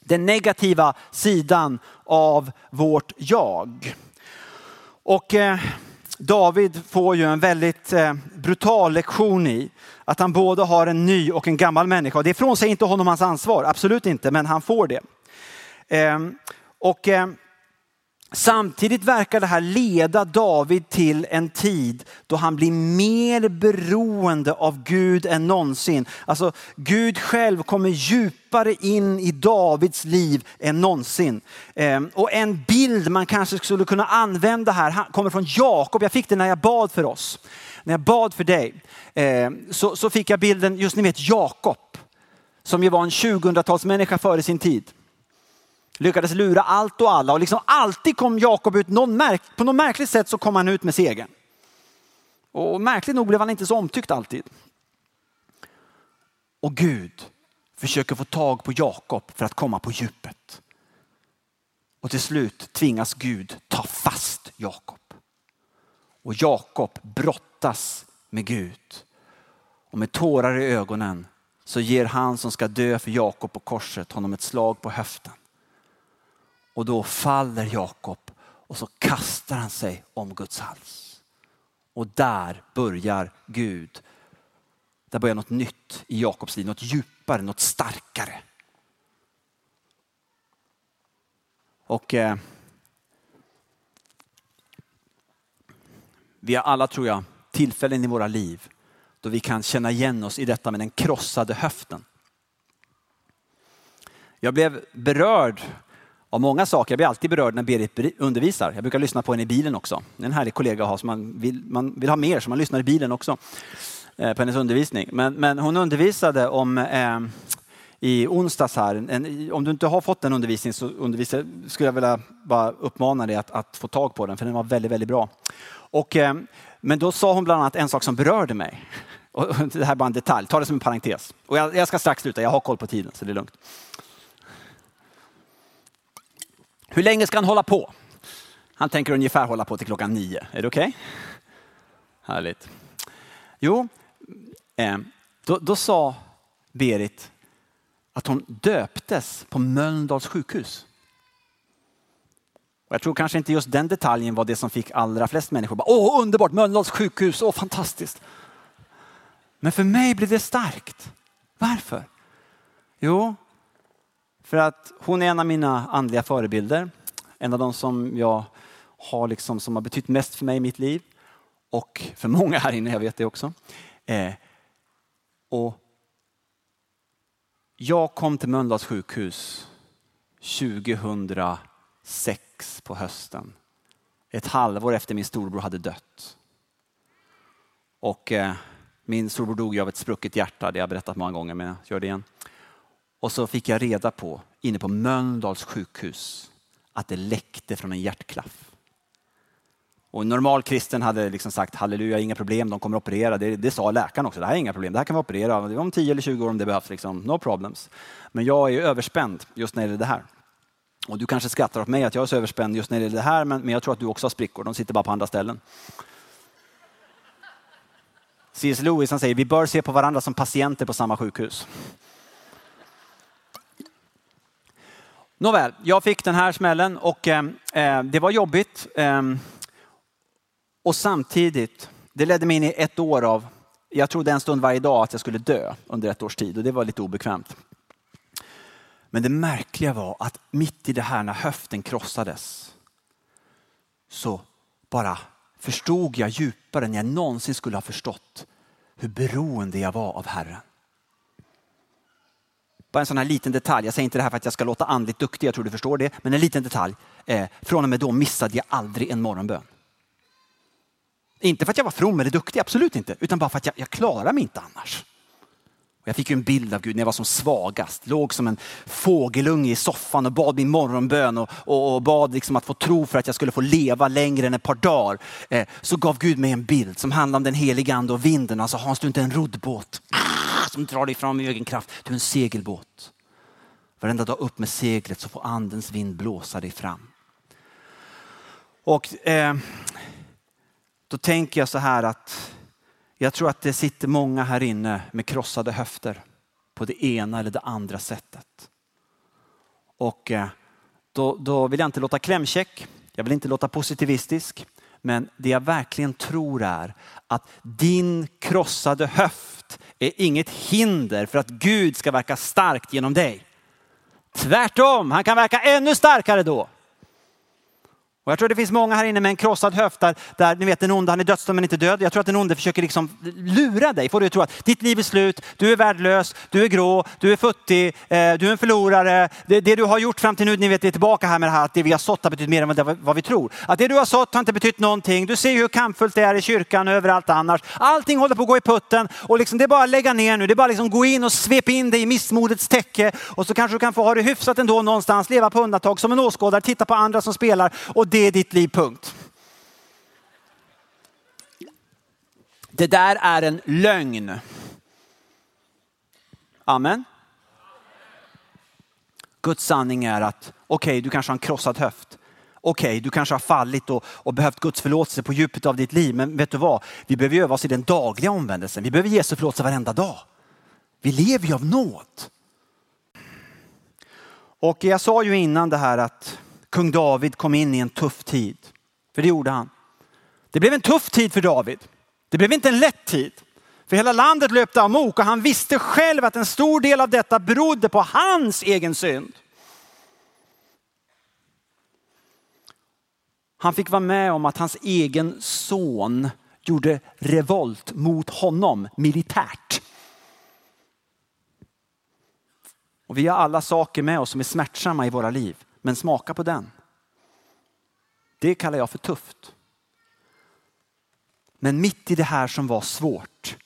Den negativa sidan av vårt jag. Och eh, David får ju en väldigt eh, brutal lektion i att han både har en ny och en gammal människa. Det är från sig inte honom hans ansvar, absolut inte, men han får det. Ehm, och ehm, Samtidigt verkar det här leda David till en tid då han blir mer beroende av Gud än någonsin. Alltså Gud själv kommer djupare in i Davids liv än någonsin. Ehm, och en bild man kanske skulle kunna använda här kommer från Jakob. Jag fick det när jag bad för oss. När jag bad för dig så fick jag bilden, just ni vet Jakob, som ju var en 2000-talsmänniska före sin tid lyckades lura allt och alla och liksom alltid kom Jakob ut, någon märk, på något märkligt sätt så kom han ut med segern. Och märkligt nog blev han inte så omtyckt alltid. Och Gud försöker få tag på Jakob för att komma på djupet. Och till slut tvingas Gud ta fast Jakob. Och Jakob brottas med Gud. Och med tårar i ögonen så ger han som ska dö för Jakob på korset honom ett slag på höften. Och då faller Jakob och så kastar han sig om Guds hals. Och där börjar Gud, där börjar något nytt i Jakobs liv, något djupare, något starkare. Och eh, vi har alla, tror jag, tillfällen i våra liv då vi kan känna igen oss i detta med den krossade höften. Jag blev berörd av många saker. Jag blir alltid berörd när Berit undervisar. Jag brukar lyssna på henne i bilen också. Det är en härlig kollega att ha så man vill, man vill ha mer, så man lyssnar i bilen också eh, på hennes undervisning. Men, men hon undervisade om eh, i onsdags här. En, om du inte har fått den undervisningen så undervisar, skulle jag vilja bara uppmana dig att, att, få tag på den, för den var väldigt, väldigt bra. Och, eh, men då sa hon bland annat en sak som berörde mig. Och det här är bara en detalj, ta det som en parentes. Och jag, jag ska strax sluta, jag har koll på tiden så det är lugnt. Hur länge ska han hålla på? Han tänker ungefär hålla på till klockan nio. Är det okej? Okay? Härligt. Jo, eh, då, då sa Berit att hon döptes på Mölndals sjukhus. Och jag tror kanske inte just den detaljen var det som fick allra flest människor bara, åh underbart, Mölndals sjukhus, åh fantastiskt. Men för mig blev det starkt. Varför? Jo, för att hon är en av mina andliga förebilder. En av de som jag har liksom, som har betytt mest för mig i mitt liv. Och för många här inne, jag vet det också. Eh, och jag kom till Mölndals sjukhus 2006 på hösten. Ett halvår efter min storbror hade dött. Och eh, min storbror dog av ett sprucket hjärta, det har jag berättat många gånger men jag gör det igen. Och så fick jag reda på, inne på Mölndals sjukhus, att det läckte från en hjärtklaff. Och en normal kristen hade liksom sagt halleluja, inga problem, de kommer att operera. Det, det sa läkaren också, det här är inga problem, det här kan vi operera om 10 eller 20 år om det behövs. Liksom. No problems. Men jag är överspänd just när det gäller det här. Och du kanske skrattar åt mig att jag är så överspänd just när det gäller det här, men, men jag tror att du också har sprickor, de sitter bara på andra ställen. C.S. Lewis han säger, vi bör se på varandra som patienter på samma sjukhus. Nåväl, jag fick den här smällen och eh, eh, det var jobbigt. Eh, och samtidigt, det ledde mig in i ett år av, jag trodde en stund varje dag att jag skulle dö under ett års tid och det var lite obekvämt. Men det märkliga var att mitt i det här när höften krossades så bara förstod jag djupare än jag någonsin skulle ha förstått hur beroende jag var av Herren. Bara en sån här liten detalj. Jag säger inte det här för att jag ska låta andligt duktig, jag tror du förstår det. Men en liten detalj. Eh, från och med då missade jag aldrig en morgonbön. Inte för att jag var from eller duktig, absolut inte. Utan bara för att jag, jag klarar mig inte annars. Jag fick ju en bild av Gud när jag var som svagast. Låg som en fågelunge i soffan och bad min morgonbön och, och, och bad liksom att få tro för att jag skulle få leva längre än ett par dagar. Eh, så gav Gud mig en bild som handlade om den heliga ande och vinden. Alltså, Hans du är inte en roddbåt ah, som drar dig fram i egen kraft. Du är en segelbåt. Varenda dag upp med seglet så får andens vind blåsa dig fram. Och eh, då tänker jag så här att jag tror att det sitter många här inne med krossade höfter på det ena eller det andra sättet. Och eh, då, då vill jag inte låta klämkäck, jag vill inte låta positivistisk. Men det jag verkligen tror är att din krossade höft är inget hinder för att Gud ska verka starkt genom dig. Tvärtom, han kan verka ännu starkare då. Och jag tror det finns många här inne med en krossad höft där, där ni vet den onde, han är dödsdömd men inte död. Jag tror att den onde försöker liksom lura dig, får du att tro att ditt liv är slut, du är värdelös, du är grå, du är futtig, eh, du är en förlorare. Det, det, du har gjort fram till nu, ni vet det är tillbaka här med det här att det vi har sått har betytt mer än vad, vad vi tror. Att det du har sått har inte betytt någonting. Du ser hur kampfullt det är i kyrkan och överallt annars. Allting håller på att gå i putten och liksom, det är bara att lägga ner nu. Det är bara att liksom gå in och svepa in dig i missmodets täcke och så kanske du kan få ha det hyfsat ändå någonstans, leva på undantag som en åskådare, titta på andra som spelar och det är ditt liv, punkt. Det där är en lögn. Amen. Guds sanning är att okej, okay, du kanske har en krossad höft. Okej, okay, du kanske har fallit och, och behövt Guds förlåtelse på djupet av ditt liv. Men vet du vad? Vi behöver öva oss i den dagliga omvändelsen. Vi behöver Jesu förlåtelse varenda dag. Vi lever ju av nåd. Och jag sa ju innan det här att kung David kom in i en tuff tid. För det gjorde han. Det blev en tuff tid för David. Det blev inte en lätt tid. För hela landet löpte amok och han visste själv att en stor del av detta berodde på hans egen synd. Han fick vara med om att hans egen son gjorde revolt mot honom militärt. Och vi har alla saker med oss som är smärtsamma i våra liv. Men smaka på den. Det kallar jag för tufft. Men mitt i det här som var svårt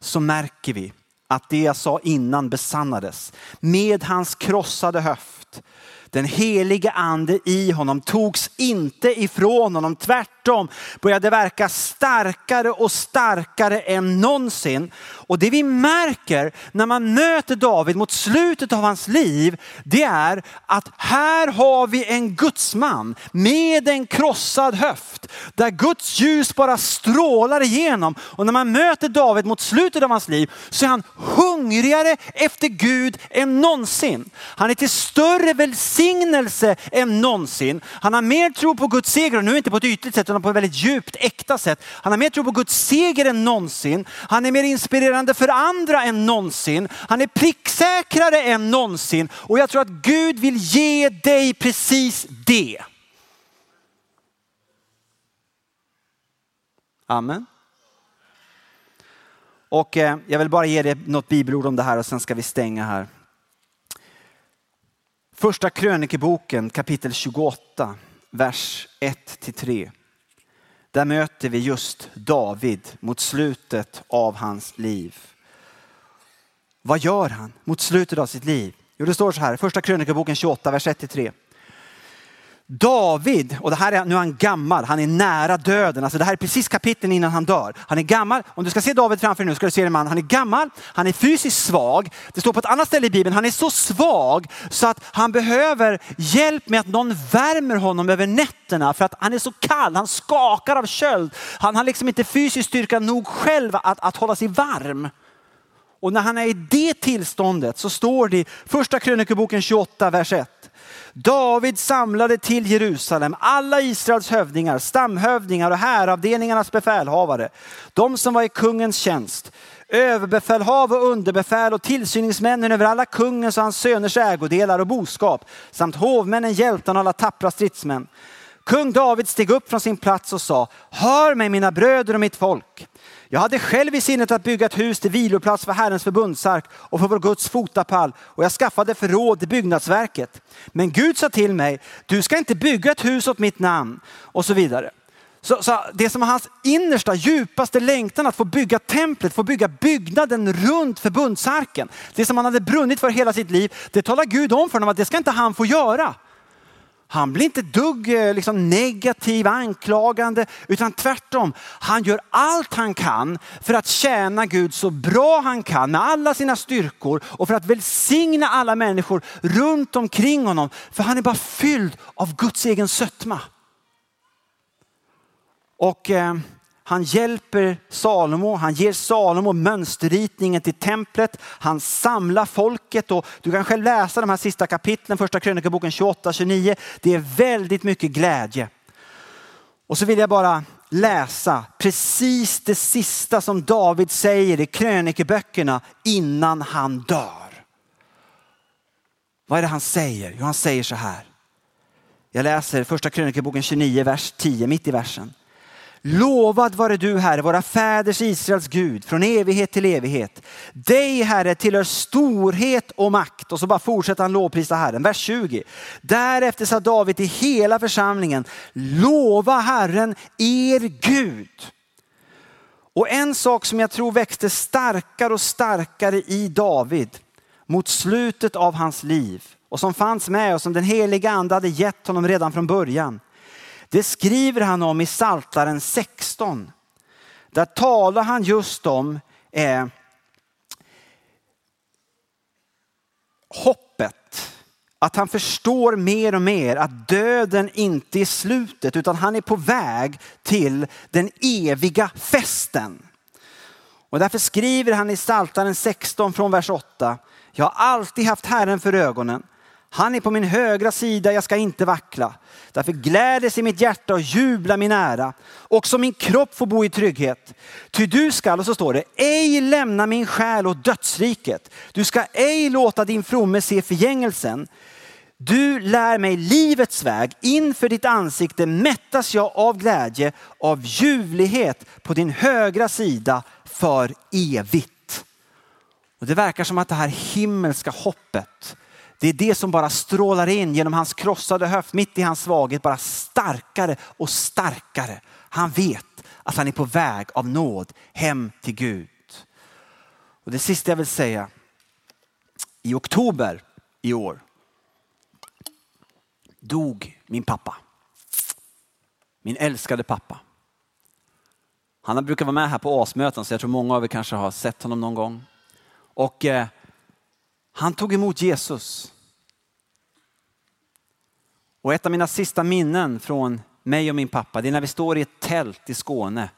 så märker vi att det jag sa innan besannades. Med hans krossade höft den helige ande i honom togs inte ifrån honom. Tvärtom tvärtom började verka starkare och starkare än någonsin. Och det vi märker när man möter David mot slutet av hans liv, det är att här har vi en gudsman med en krossad höft. Där Guds ljus bara strålar igenom. Och när man möter David mot slutet av hans liv så är han hungrigare efter Gud än någonsin. Han är till större välsignelse än någonsin. Han har mer tro på Guds seger, och nu inte på ett ytligt sätt utan på ett väldigt djupt, äkta sätt. Han har mer tro på Guds seger än någonsin. Han är mer inspirerande för andra än någonsin. Han är pricksäkrare än någonsin. Och jag tror att Gud vill ge dig precis det. Amen. Och eh, jag vill bara ge dig något bibelord om det här och sen ska vi stänga här. Första krönikeboken kapitel 28, vers 1-3. Där möter vi just David mot slutet av hans liv. Vad gör han mot slutet av sitt liv? Jo, det står så här, första krönikaboken 28, vers 1-3. David, och det här är, nu är han gammal, han är nära döden. Alltså det här är precis kapitlen innan han dör. Han är gammal, om du ska se David framför dig nu ska du se en man, han är gammal, han är fysiskt svag. Det står på ett annat ställe i Bibeln, han är så svag så att han behöver hjälp med att någon värmer honom över nätterna för att han är så kall, han skakar av köld. Han har liksom inte fysisk styrka nog själv att, att hålla sig varm. Och när han är i det tillståndet så står det i första krönikeboken 28, vers 1. David samlade till Jerusalem alla Israels hövdingar, stamhövdingar och häravdelningarnas befälhavare. De som var i kungens tjänst. Överbefälhav och underbefäl och tillsyningsmännen över alla kungens och hans söners ägodelar och boskap. Samt hovmännen, hjältarna och alla tappra stridsmän. Kung David steg upp från sin plats och sa, hör mig mina bröder och mitt folk. Jag hade själv i sinnet att bygga ett hus till viloplats för Herrens förbundsark och för vår Guds fotapall och jag skaffade förråd till byggnadsverket. Men Gud sa till mig, du ska inte bygga ett hus åt mitt namn och så vidare. Så, så det som var hans innersta, djupaste längtan att få bygga templet, få bygga byggnaden runt förbundsarken. Det som han hade brunnit för hela sitt liv, det talar Gud om för honom att det ska inte han få göra. Han blir inte dugg eh, liksom, negativ, anklagande, utan tvärtom. Han gör allt han kan för att tjäna Gud så bra han kan med alla sina styrkor och för att välsigna alla människor runt omkring honom. För han är bara fylld av Guds egen sötma. Och eh, han hjälper Salomo, han ger Salomo mönsterritningen till templet. Han samlar folket och du kan själv läsa de här sista kapitlen, första krönikeboken 28-29. Det är väldigt mycket glädje. Och så vill jag bara läsa precis det sista som David säger i krönikeböckerna innan han dör. Vad är det han säger? Jo, han säger så här. Jag läser första krönikeboken 29, vers 10, mitt i versen. Lovad vare du Herre, våra fäders Israels Gud, från evighet till evighet. Dig Herre tillhör storhet och makt. Och så bara fortsätter han lovprisa Herren. Vers 20. Därefter sa David till hela församlingen, lova Herren er Gud. Och en sak som jag tror växte starkare och starkare i David mot slutet av hans liv och som fanns med och som den heliga ande hade gett honom redan från början det skriver han om i Saltaren 16. Där talar han just om eh, hoppet. Att han förstår mer och mer att döden inte är slutet utan han är på väg till den eviga festen. Och därför skriver han i Saltaren 16 från vers 8. Jag har alltid haft Herren för ögonen. Han är på min högra sida, jag ska inte vackla. Därför gläder sig mitt hjärta och jublar min ära. Också min kropp får bo i trygghet. Ty du skall, och så står det, ej lämna min själ åt dödsriket. Du ska ej låta din fromme se förgängelsen. Du lär mig livets väg. Inför ditt ansikte mättas jag av glädje, av ljuvlighet på din högra sida för evigt. Och det verkar som att det här himmelska hoppet det är det som bara strålar in genom hans krossade höft, mitt i hans svaghet, bara starkare och starkare. Han vet att han är på väg av nåd hem till Gud. Och det sista jag vill säga, i oktober i år dog min pappa. Min älskade pappa. Han brukar vara med här på asmöten så jag tror många av er kanske har sett honom någon gång. Och eh, han tog emot Jesus. Och ett av mina sista minnen från mig och min pappa, det är när vi står i ett tält i Skåne.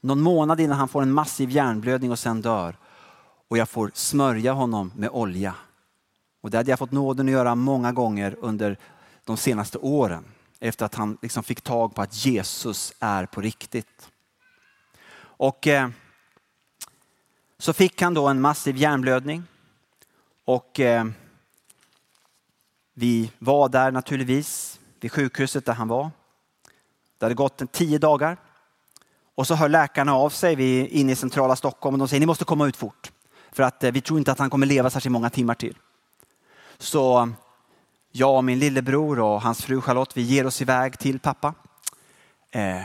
Någon månad innan han får en massiv hjärnblödning och sen dör. Och jag får smörja honom med olja. Och det hade jag fått nåden att göra många gånger under de senaste åren. Efter att han liksom fick tag på att Jesus är på riktigt. Och eh, så fick han då en massiv hjärnblödning. Och eh, vi var där naturligtvis vid sjukhuset där han var. Det hade gått en tio dagar. Och så hör läkarna av sig, vi är inne i centrala Stockholm och de säger ni måste komma ut fort. För att eh, vi tror inte att han kommer leva särskilt många timmar till. Så jag och min lillebror och hans fru Charlotte, vi ger oss iväg till pappa. Eh,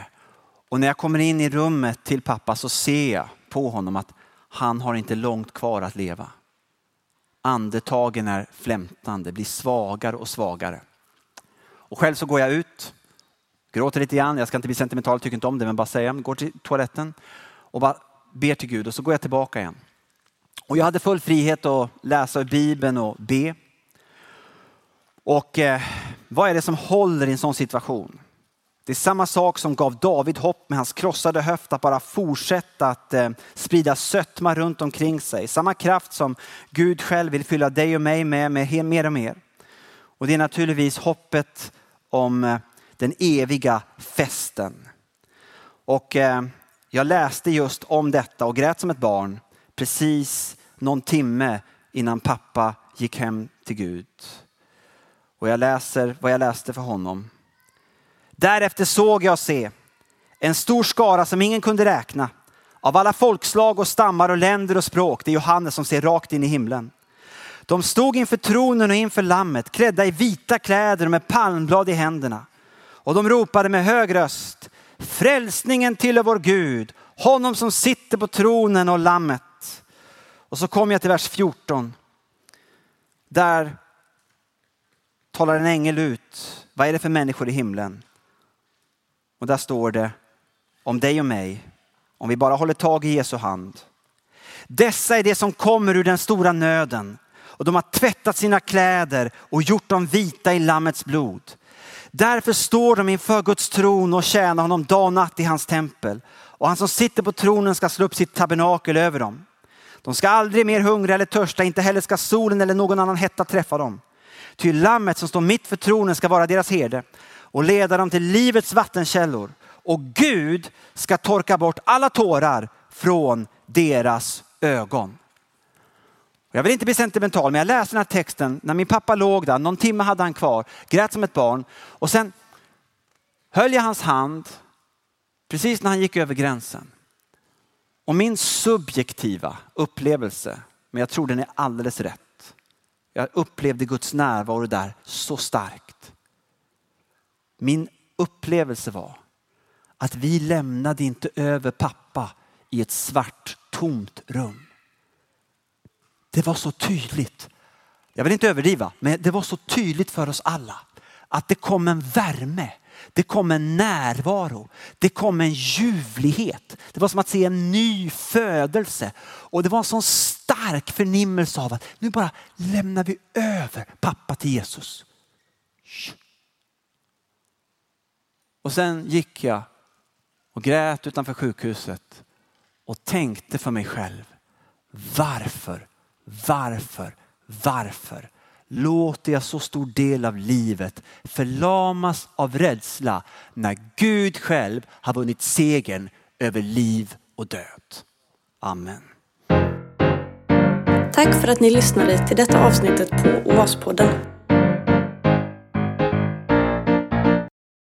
och när jag kommer in i rummet till pappa så ser jag på honom att han har inte långt kvar att leva. Andetagen är flämtande, blir svagare och svagare. Och själv så går jag ut, gråter lite grann, jag ska inte bli sentimental, tycker inte om det, men bara säga, går till toaletten och bara ber till Gud och så går jag tillbaka igen. Och jag hade full frihet att läsa i Bibeln och be. Och eh, vad är det som håller i en sån situation? Det är samma sak som gav David hopp med hans krossade höft att bara fortsätta att eh, sprida sötma runt omkring sig. Samma kraft som Gud själv vill fylla dig och mig med, med mer och mer. Och det är naturligtvis hoppet om eh, den eviga festen. Och eh, jag läste just om detta och grät som ett barn precis någon timme innan pappa gick hem till Gud. Och jag läser vad jag läste för honom. Därefter såg jag se en stor skara som ingen kunde räkna. Av alla folkslag och stammar och länder och språk. Det är Johannes som ser rakt in i himlen. De stod inför tronen och inför lammet klädda i vita kläder och med palmblad i händerna. Och de ropade med hög röst. Frälsningen tillhör vår Gud, honom som sitter på tronen och lammet. Och så kom jag till vers 14. Där talar en ängel ut. Vad är det för människor i himlen? Och där står det om dig och mig. Om vi bara håller tag i Jesu hand. Dessa är det som kommer ur den stora nöden och de har tvättat sina kläder och gjort dem vita i Lammets blod. Därför står de inför Guds tron och tjänar honom dag och natt i hans tempel. Och han som sitter på tronen ska slå upp sitt tabernakel över dem. De ska aldrig mer hungra eller törsta, inte heller ska solen eller någon annan hetta träffa dem. Ty lammet som står mitt för tronen ska vara deras herde och leda dem till livets vattenkällor. Och Gud ska torka bort alla tårar från deras ögon. Jag vill inte bli sentimental, men jag läste den här texten när min pappa låg där, någon timme hade han kvar, grät som ett barn och sen höll jag hans hand precis när han gick över gränsen. Och min subjektiva upplevelse, men jag tror den är alldeles rätt. Jag upplevde Guds närvaro där så starkt. Min upplevelse var att vi lämnade inte över pappa i ett svart tomt rum. Det var så tydligt. Jag vill inte överdriva, men det var så tydligt för oss alla att det kom en värme. Det kom en närvaro. Det kom en ljuvlighet. Det var som att se en ny födelse. Och det var en sån stark förnimmelse av att nu bara lämnar vi över pappa till Jesus. Och sen gick jag och grät utanför sjukhuset och tänkte för mig själv. Varför varför, varför låter jag så stor del av livet förlamas av rädsla när Gud själv har vunnit segern över liv och död. Amen. Tack för att ni lyssnade till detta avsnittet på Oaspodden.